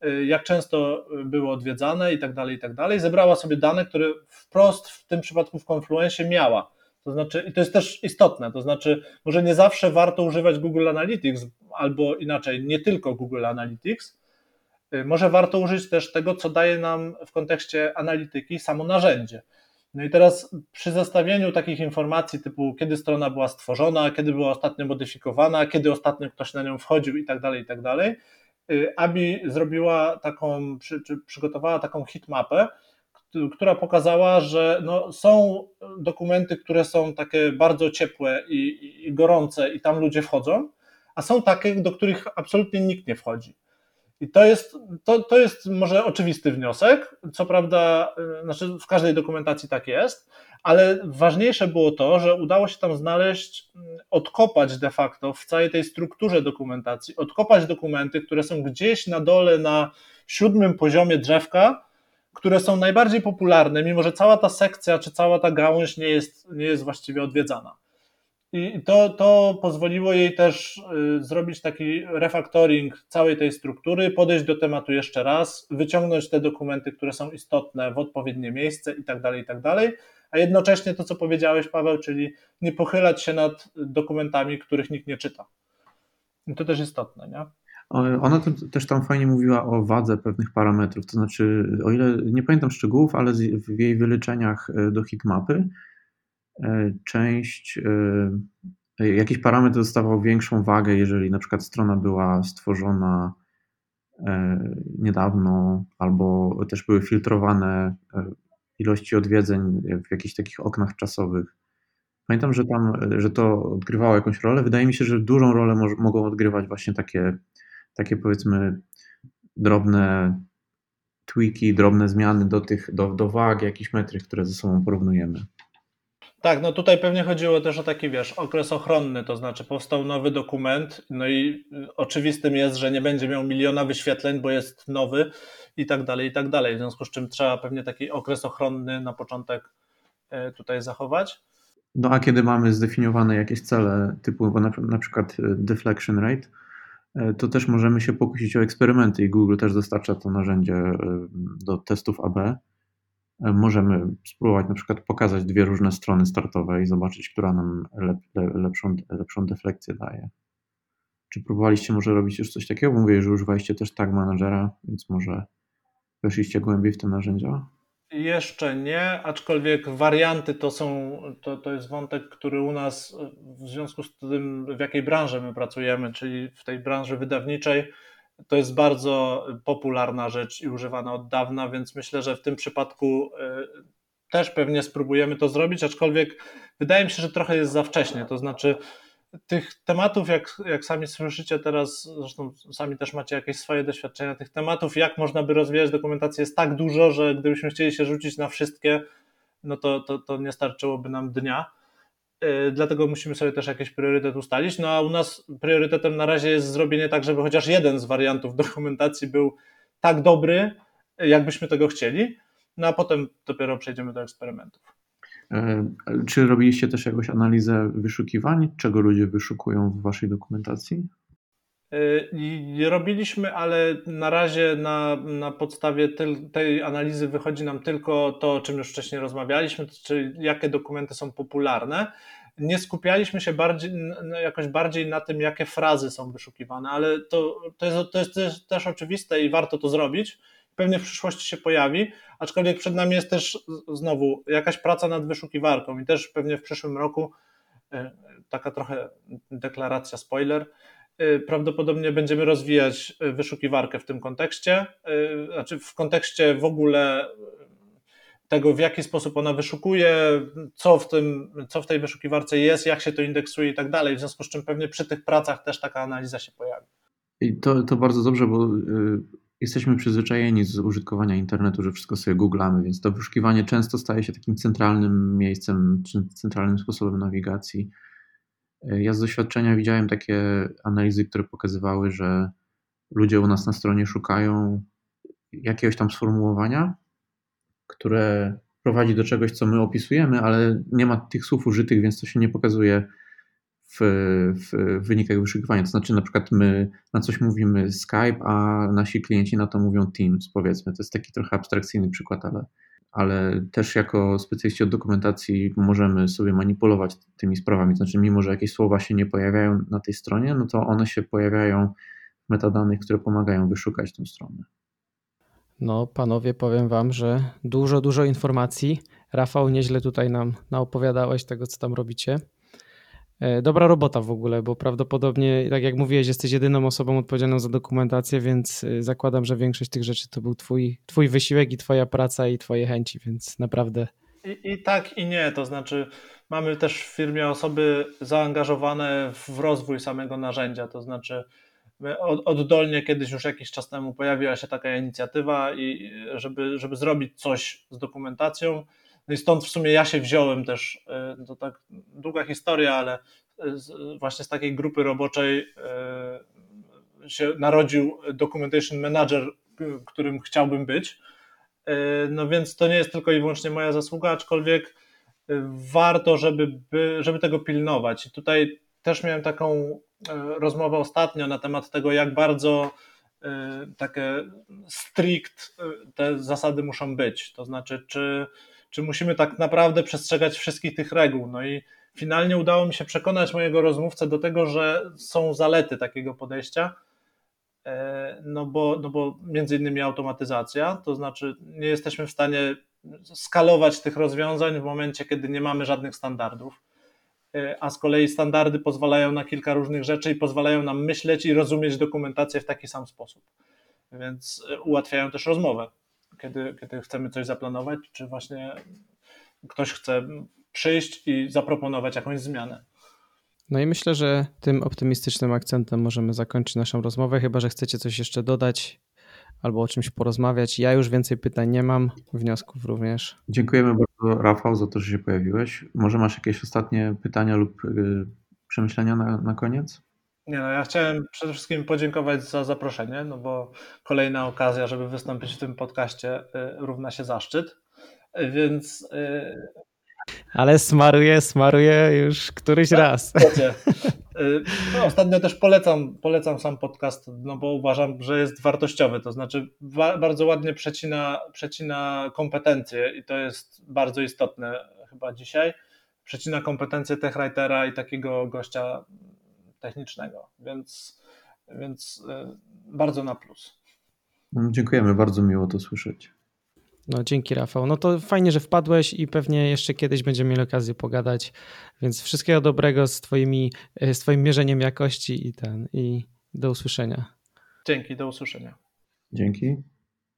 Speaker 5: y, jak często były odwiedzane i tak dalej, i tak dalej. Zebrała sobie dane, które wprost w tym przypadku w Confluencie miała. To znaczy, i to jest też istotne, to znaczy, może nie zawsze warto używać Google Analytics, albo inaczej, nie tylko Google Analytics. Y, może warto użyć też tego, co daje nam w kontekście analityki samo narzędzie. No i teraz przy zestawieniu takich informacji typu kiedy strona była stworzona, kiedy była ostatnio modyfikowana, kiedy ostatnio ktoś na nią wchodził i tak dalej, i tak dalej, y, Abi zrobiła taką, czy przygotowała taką hitmapę, która pokazała, że no, są dokumenty, które są takie bardzo ciepłe i, i, gorące, i tam ludzie wchodzą, a są takie, do których absolutnie nikt nie wchodzi. I to jest, to, to jest może oczywisty wniosek. Co prawda, y, znaczy w każdej dokumentacji tak jest, ale ważniejsze było to, że udało się tam znaleźć, mm, odkopać de facto w całej tej strukturze dokumentacji, odkopać dokumenty, które są gdzieś na dole na siódmym poziomie drzewka, które są najbardziej popularne, mimo że cała ta sekcja czy cała ta gałąź nie jest, nie jest właściwie odwiedzana. I to, to pozwoliło jej też y, zrobić taki refactoring całej tej struktury, podejść do tematu jeszcze raz, wyciągnąć te dokumenty, które są istotne w odpowiednie miejsce i tak dalej, i tak dalej, a jednocześnie to, co powiedziałeś, Paweł, czyli nie pochylać się nad dokumentami, których nikt nie czyta. I to też istotne, nie?
Speaker 4: Ona też tam fajnie mówiła o wadze pewnych parametrów, to znaczy, o ile nie pamiętam szczegółów, ale w jej wyliczeniach e, do hitmapy e, część, e, jakiś parametr dostawał większą wagę, jeżeli na przykład strona była stworzona niedawno, albo też były filtrowane ilości odwiedzeń w jakichś takich oknach czasowych. Pamiętam, że tam, że to odgrywało jakąś rolę. Wydaje mi się, że dużą rolę mogą odgrywać właśnie takie takie powiedzmy drobne tweaki, drobne zmiany do tych, do, do wag, jakichś metryk, które ze sobą porównujemy.
Speaker 5: Tak, no tutaj pewnie chodziło też o taki, wiesz, okres ochronny, to znaczy powstał nowy dokument, no i oczywistym jest, że nie będzie miał miliona wyświetleń, bo jest nowy i tak dalej, i tak dalej, w związku z czym trzeba pewnie taki okres ochronny na początek e, tutaj zachować.
Speaker 4: No a kiedy mamy zdefiniowane jakieś cele typu na, na przykład e, deflection rate, to też możemy się pokusić o eksperymenty i Google też dostarcza to narzędzie e, do testów AB. E, możemy spróbować na przykład pokazać dwie różne strony startowe i zobaczyć, która nam lep, lepszą, lepszą deflekcję daje. Czy próbowaliście może robić już coś takiego? Mówię, że używaliście też tag managera, więc może Weszliście głębiej w te narzędzia?
Speaker 5: Jeszcze nie, aczkolwiek warianty to są, to, to jest wątek, który u nas w związku z tym, w jakiej branży my pracujemy, czyli w tej branży wydawniczej, to jest bardzo popularna rzecz i używana od dawna, więc myślę, że w tym przypadku y, też pewnie spróbujemy to zrobić, aczkolwiek wydaje mi się, że trochę jest za wcześnie. To znaczy, tych tematów, jak, jak sami słyszycie teraz, zresztą sami też macie jakieś swoje doświadczenia, tych tematów, jak można by rozwijać dokumentację, jest tak dużo, że gdybyśmy chcieli się rzucić na wszystkie, no to, to, to nie starczyłoby nam dnia. Yy, dlatego musimy sobie też jakiś priorytet ustalić. No a u nas priorytetem na razie jest zrobienie tak, żeby chociaż jeden z wariantów [laughs] dokumentacji był tak dobry, jakbyśmy tego chcieli. No a potem dopiero przejdziemy do eksperymentów.
Speaker 4: E, czy robiliście też jakąś analizę wyszukiwań? Czego ludzie wyszukują w waszej dokumentacji?
Speaker 5: E, robiliśmy, ale na razie na, na podstawie tej analizy wychodzi nam tylko to, o czym już wcześniej rozmawialiśmy, czyli jakie dokumenty są popularne. Nie skupialiśmy się bardziej, jakoś bardziej na tym, jakie frazy są wyszukiwane, ale to, to, jest, to jest też, też oczywiste i warto to zrobić pewnie w przyszłości się pojawi, aczkolwiek przed nami jest też znowu jakaś praca nad wyszukiwarką i też pewnie w przyszłym roku e, taka trochę deklaracja spoiler, e, prawdopodobnie będziemy rozwijać wyszukiwarkę w tym kontekście, e, znaczy w kontekście w ogóle tego, w jaki sposób ona wyszukuje, co w, tym, co w tej wyszukiwarce jest, jak się to indeksuje i tak dalej. W związku z czym pewnie przy tych pracach też taka analiza się pojawi.
Speaker 4: I to, to bardzo dobrze, bo jesteśmy przyzwyczajeni z użytkowania internetu, że wszystko sobie googlamy, więc to wyszukiwanie często staje się takim centralnym miejscem, czy centralnym sposobem nawigacji. Ja z doświadczenia widziałem takie analizy, które pokazywały, że ludzie u nas na stronie szukają jakiegoś tam sformułowania, które prowadzi do czegoś, co my opisujemy, ale nie ma tych słów użytych, więc to się nie pokazuje w, w wynikach wyszukiwania. To znaczy, na przykład my na coś mówimy Skype, a nasi klienci na to mówią Teams, powiedzmy. To jest taki trochę abstrakcyjny przykład, ale, ale też jako specjaliści od dokumentacji możemy sobie manipulować tymi sprawami. To znaczy, mimo że jakieś słowa się nie pojawiają na tej stronie, no to one się pojawiają w metadanych, które pomagają wyszukać tę stronę.
Speaker 3: No, panowie, powiem wam, że dużo, dużo informacji. Rafał, nieźle tutaj nam naopowiadałeś tego, co tam robicie. E, dobra robota w ogóle, bo prawdopodobnie, tak jak mówiłeś, jesteś jedyną osobą odpowiedzialną za dokumentację, więc e, zakładam, że większość tych rzeczy to był twój, twój wysiłek i twoja praca i twoje chęci, więc naprawdę.
Speaker 5: I, I tak i nie, to znaczy mamy też w firmie osoby zaangażowane w rozwój samego narzędzia, to znaczy oddolnie kiedyś już jakiś czas temu pojawiła się taka inicjatywa i żeby, żeby zrobić coś z dokumentacją, no i stąd w sumie ja się wziąłem też, e, to tak długa historia, ale z, właśnie z takiej grupy roboczej e, się narodził Documentation Manager, którym chciałbym być. E, no więc to nie jest tylko i wyłącznie moja zasługa, aczkolwiek warto, żeby, żeby tego pilnować. I tutaj też miałem taką rozmowę ostatnio na temat tego, jak bardzo takie strict te zasady muszą być. To znaczy, czy czy musimy tak naprawdę przestrzegać wszystkich tych reguł. No i finalnie udało mi się przekonać mojego rozmówcę do tego, że są zalety takiego podejścia. E, no bo, no bo między innymi automatyzacja, to znaczy nie jesteśmy w stanie skalować tych rozwiązań w momencie, kiedy nie mamy żadnych standardów, e, a z kolei standardy pozwalają na kilka różnych rzeczy i pozwalają nam myśleć i rozumieć dokumentację w taki sam sposób. Więc e, ułatwiają też rozmowę kiedy, kiedy chcemy coś zaplanować, czy właśnie ktoś chce przyjść i zaproponować jakąś zmianę.
Speaker 3: No i myślę, że tym optymistycznym akcentem możemy zakończyć naszą rozmowę, chyba że chcecie coś jeszcze dodać albo o czymś porozmawiać. Ja już więcej pytań nie mam, wniosków również.
Speaker 4: Dziękujemy bardzo, Rafał, za to, że się pojawiłeś. Może masz jakieś ostatnie pytania lub yy, przemyślenia na, na koniec?
Speaker 5: Nie no, ja chciałem przede wszystkim podziękować za zaproszenie, no bo kolejna okazja, żeby wystąpić w tym podcaście y, równa się zaszczyt, więc... Y,
Speaker 3: Ale smaruję, smaruję już któryś tak, raz.
Speaker 5: Y, [laughs] no, ostatnio też polecam, polecam sam podcast, no bo uważam, że jest wartościowy, to znaczy bardzo ładnie przecina, przecina kompetencje i to jest bardzo istotne chyba dzisiaj. Przecina kompetencje techwritera i takiego gościa technicznego, więc, więc e, bardzo na plus.
Speaker 4: No, dziękujemy, bardzo miło to słyszeć.
Speaker 3: No dzięki Rafał. No to fajnie, że wpadłeś i pewnie jeszcze kiedyś będziemy mieli okazję pogadać, więc wszystkiego dobrego z, twoimi, z twoim mierzeniem jakości i ten i do usłyszenia.
Speaker 5: Dzięki, do usłyszenia.
Speaker 4: Dzięki.